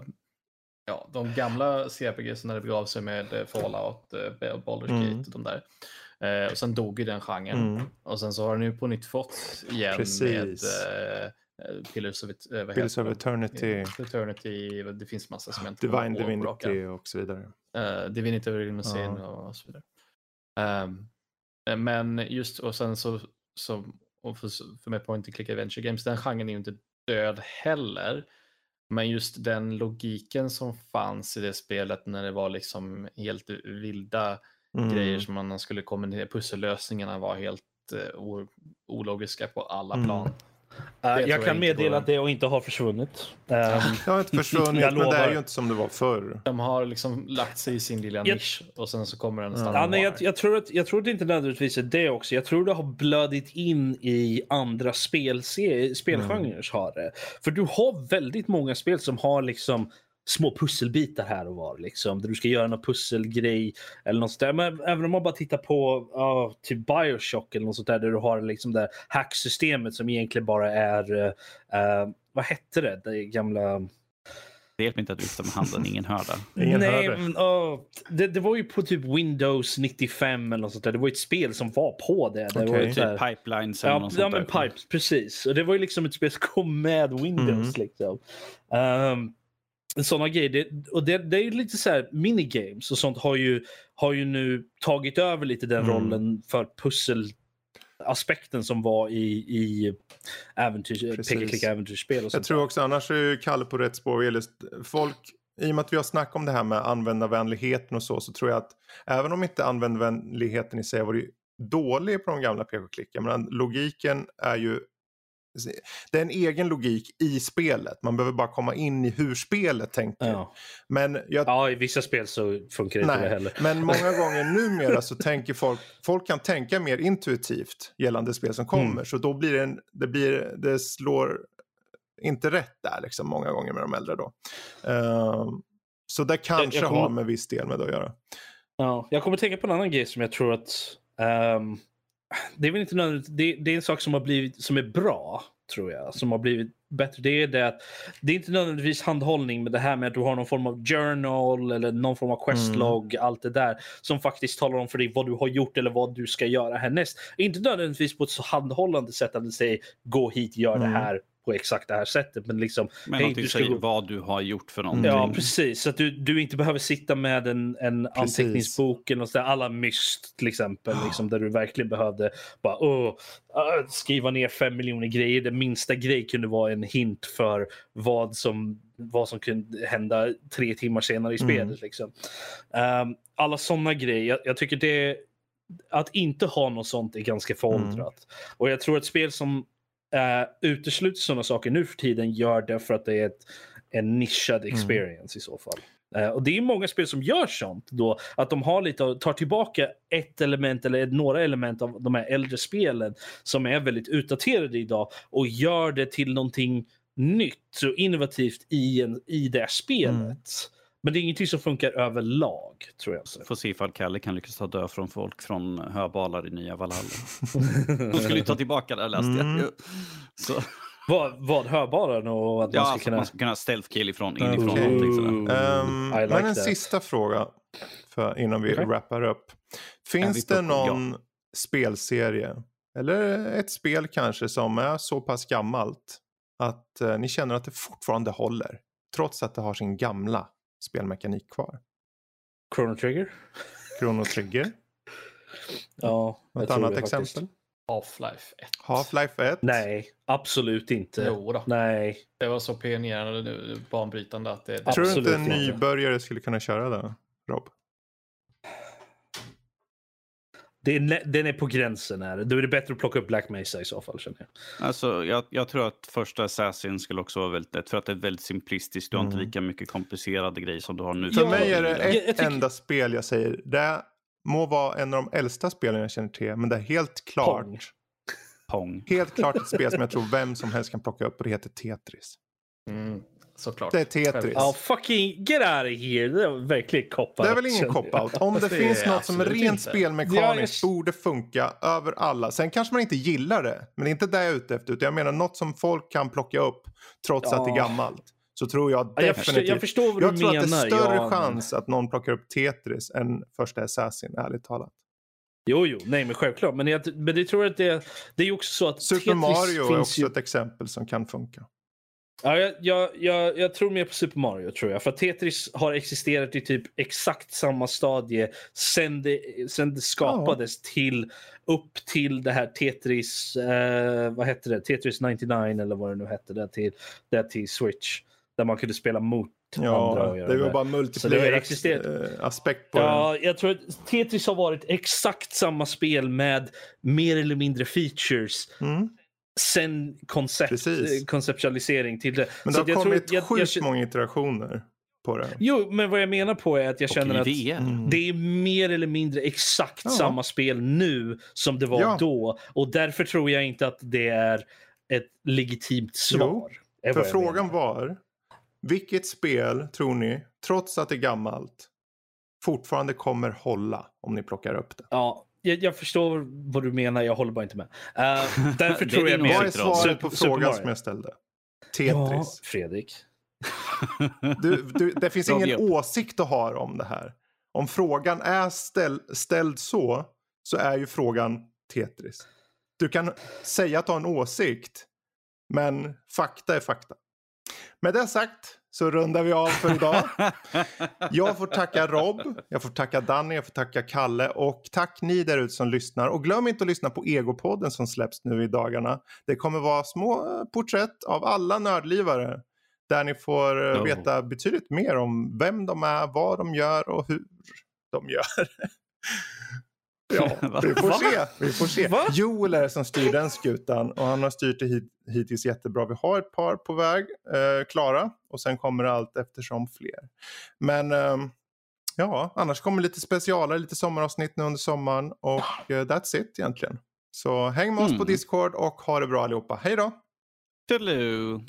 ja, de gamla CRPGs när det begav sig med eh, Fallout, eh, Baldur's
Mm.
Gate och de där. Eh, och sen dog ju den genren.
Mm.
Och sen så har den ju på nytt fått igen
Precis.
med eh, Pillars of, it, eh, vad
Pillars of? Eternity,
Eternity, det finns massa som jag inte
Divine
på.
Divinity och så vidare.
Uh, Divinity Sin
Ja.
och så vidare. Eh, men just och sen så, så och för, för mig Point and Click Adventure Games, den genren är ju inte död heller. Men just den logiken som fanns i det spelet när det var liksom helt vilda
Mm.
grejer som man skulle kombinera, pussellösningarna var helt uh, ologiska på alla
Mm.
plan.
Uh,
tror jag
jag kan meddela att det inte har försvunnit. Um,
Det har inte försvunnit,
Jag
men det är
lovar.
ju inte som det var förr.
De har liksom lagt sig i sin lilla
Jag-
nisch och sen så kommer den
Ja.
stanna
Ja, nej, jag, jag, tror att, jag tror att det inte nödvändigtvis är det också. Jag tror det har blödit in i andra spelgenrer. Har det. För du har väldigt många spel som har liksom små pusselbitar här och var. Liksom, där du ska göra någon pusselgrej eller något sånt där. Men även om man bara tittar på uh, typ Bioshock eller något sånt där där du har liksom det hacksystemet som egentligen bara är, uh, uh, vad hette det, det gamla
Det hjälper inte att vifta med handen, ingen hör det.
Ingen
Nej,
hör det.
men, åh, det, det var ju på typ Windows 95 eller något sånt där. Det var ett spel som var på det. det var
Okej.
ju
Typ pipelines eller
Ja,
något
ja
sånt
men
där.
Pipes, precis. Och det var ju liksom ett spel som kom med Windows.
Mm.
Liksom. Um, sådana grejer. Det, och det, det är ju lite så här minigames och sånt har ju, har ju nu tagit över lite den
Mm.
rollen för pusselaspekten som var i, i äventyrs, click äventyrsspel. Och
Jag tror också, annars är ju Kalle på rätt spår. vad gäller st- Folk, i och med att vi har snackat om det här med användarvänligheten och så, så tror jag att även om inte användarvänligheten i sig varit dålig på de gamla PK-klicken, men logiken är ju det är en egen logik i spelet. Man behöver bara komma in i hur spelet tänker.
Ja.
Men, jag,
ja, i vissa spel så funkar inte det
nej,
heller.
men många gånger numera så tänker folk, folk kan tänka mer intuitivt gällande spel som kommer.
Mm.
Så då blir det, en, det, blir, det slår inte rätt där liksom många gånger med de äldre då. Ehm, så det kanske
jag kommer-
har med viss del med det att göra.
Ja, jag kommer tänka på en annan grej som jag tror att... ehm, det är väl inte nödvändigt, det, det är en sak som har blivit som är bra, tror jag. Som har blivit bättre. Det är det att det är inte nödvändigtvis handhållning med det här med att du har någon form av journal eller någon form av questlog, allt det där som faktiskt talar om för dig vad du har gjort eller vad du ska göra härnäst. Inte nödvändigtvis på ett så handhållande sätt att det säger gå hit, gör
Mm.
det här på exakt det här sättet. Men liksom,
Men någonting
du ska
säger
gå-
vad du har gjort för någonting.
Ja, precis. Så att du, du inte behöver sitta med en, en
Precis.
anteckningsbok eller något sådär, alla myst till exempel, liksom, där du verkligen behövde bara, ah, skriva ner fem miljoner grejer. Den minsta grej kunde vara en hint för vad som, vad som kunde hända tre timmar senare i
Mm.
spelet. Liksom. Ehm, alla sådana grejer. Jag, jag tycker det att inte ha något sånt är ganska föråldrat. Och jag tror att spel som uh, utesluter sådana saker nu för tiden gör det för att det är ett, en nischad experience i så fall. Eh, och det är många spel som gör sånt då, att de har lite, tar tillbaka ett element eller några element av de här äldre spelen som är väldigt utdaterade idag och gör det till någonting nytt och innovativt i, en, i det spelet.
Mm.
Men det är ingenting som funkar överlag, tror jag. inte.
Får se ifall Kalle kan lyckas ta död från folk från höbalar i nya Valhalla. De skulle ju ta tillbaka det här läste jag.
Mm.
Så,
vad, vad hörbaren och att
ja,
man ska
alltså,
kunna...
man ska kunna stealth kill ifrån, inifrån.
Okej.
Någonting sådär.
I like
men en
that.
sista fråga för, innan vi
Okej.
wrappar upp. Finns det någon spelserie eller ett spel kanske som är så pass gammalt att eh, ni känner att det fortfarande håller trots att det har sin gamla spelmekanik kvar?
Chrono Trigger?
Chrono Trigger.
Ja,
Något annat exempel?
Half-Life 1.
Half-Life 1.
Nej, absolut inte.
Jo då.
Nej.
Det var så pionjärande nu, banbrytande att det...
Tror du inte en nybörjare skulle kunna köra det, Rob?
Det är, nä- den är på gränsen här. Då är det bättre att plocka upp Black Mesa i så fall känner jag.
Alltså, jag, jag tror att första Assassin skulle också vara väldigt lätt för att det är väldigt simplistiskt. Du har inte
Mm.
lika mycket komplicerade grejer som du har nu.
För
Ja,
mig är det
jag-
ett
jag tycker-
enda spel jag säger. Det må vara en av de äldsta spelen jag känner till, men det är helt klart.
Pong.
Pong.
Helt klart ett spel som jag tror vem som helst kan plocka upp och det heter Tetris.
Mm, såklart.
Det är Tetris.
Ja, fucking get out of here. Det var verkligen cop
Det är väl ingen cop-out. Om det,
det
finns
är
något som är rent
inte.
spelmekaniskt
Ja, jag-
borde funka över alla. Sen kanske man inte gillar det, men det är inte det jag är ute efter. Utan jag menar något som folk kan plocka upp trots att det är
Ja.
gammalt. Så tror jag
Ja, jag, förstår,
definitivt.
jag förstår vad
Jag
du
tror
menar.
att det är större
ja, men-
chans att någon plockar upp Tetris än första Assassin, ärligt talat.
Jo, jo, nej, men självklart. Men jag, men det tror jag att det, det är ju också så att
Super
Tetris
Mario är också
ju...
ett exempel som kan funka.
Ja, jag, jag, jag, jag tror mer på Super Mario, tror jag. För Tetris har existerat i typ exakt samma stadie sen det, sen det skapades till upp till det här Tetris, eh, vad hette det? Tetris 99 eller vad det nu hette, där till, där till Switch. Där man kunde spela mot andra
Ja, det var bara
Så det har
multiplayer
existerat.
eh, aspekt på den.
Ja, jag tror att Tetris har varit exakt samma spel med mer eller mindre features
Mm.
Sen koncept, konceptualisering till det.
Men det
Så
har
jag tror-
kommit
jag-
sjukt
jag-
många iterationer på det.
Jo, men vad jag menar på är att jag känner att.
Mm.
det är mer eller mindre exakt
Ja.
samma spel nu som det var
Ja.
då. Och därför tror jag inte att det är ett legitimt svar. är
För
jag
frågan
menar.
var, vilket spel tror ni, trots att det är gammalt, fortfarande kommer hålla om ni plockar upp det?
Ja, jag, jag förstår vad du menar, jag håller bara inte med. Uh, därför tror jag mer...
Vad är svaret på
Super
frågan som jag ställde?
Ja,
Tetris.
Fredrik.
Du, du, det finns ingen åsikt att ha om det här. Om frågan är ställ, ställd så, så är ju frågan Tetris. Du kan säga att du har en åsikt, men fakta är fakta. Med det sagt så rundar vi av för idag. Jag får tacka Rob, jag får tacka Danny, jag får tacka Kalle och tack ni där ute som lyssnar. Och glöm inte att lyssna på Egopodden som släpps nu i dagarna. Det kommer vara små eh, porträtt av alla nördlivare där ni får eh, veta betydligt mer om vem de är, vad de gör och hur de gör. ja, vi får se. Vi får se.
Va?
Joel är det som styr den skutan och han har styrt det hit, hittills jättebra. Vi har ett par på väg eh, klara och sen kommer det allt eftersom fler. Men ehm, ja, annars kommer lite specialare, lite sommaravsnitt nu under sommaren och eh, that's it egentligen. Så häng med oss på
Mm.
Discord och ha det bra allihopa. Hej då!
Toodaloo.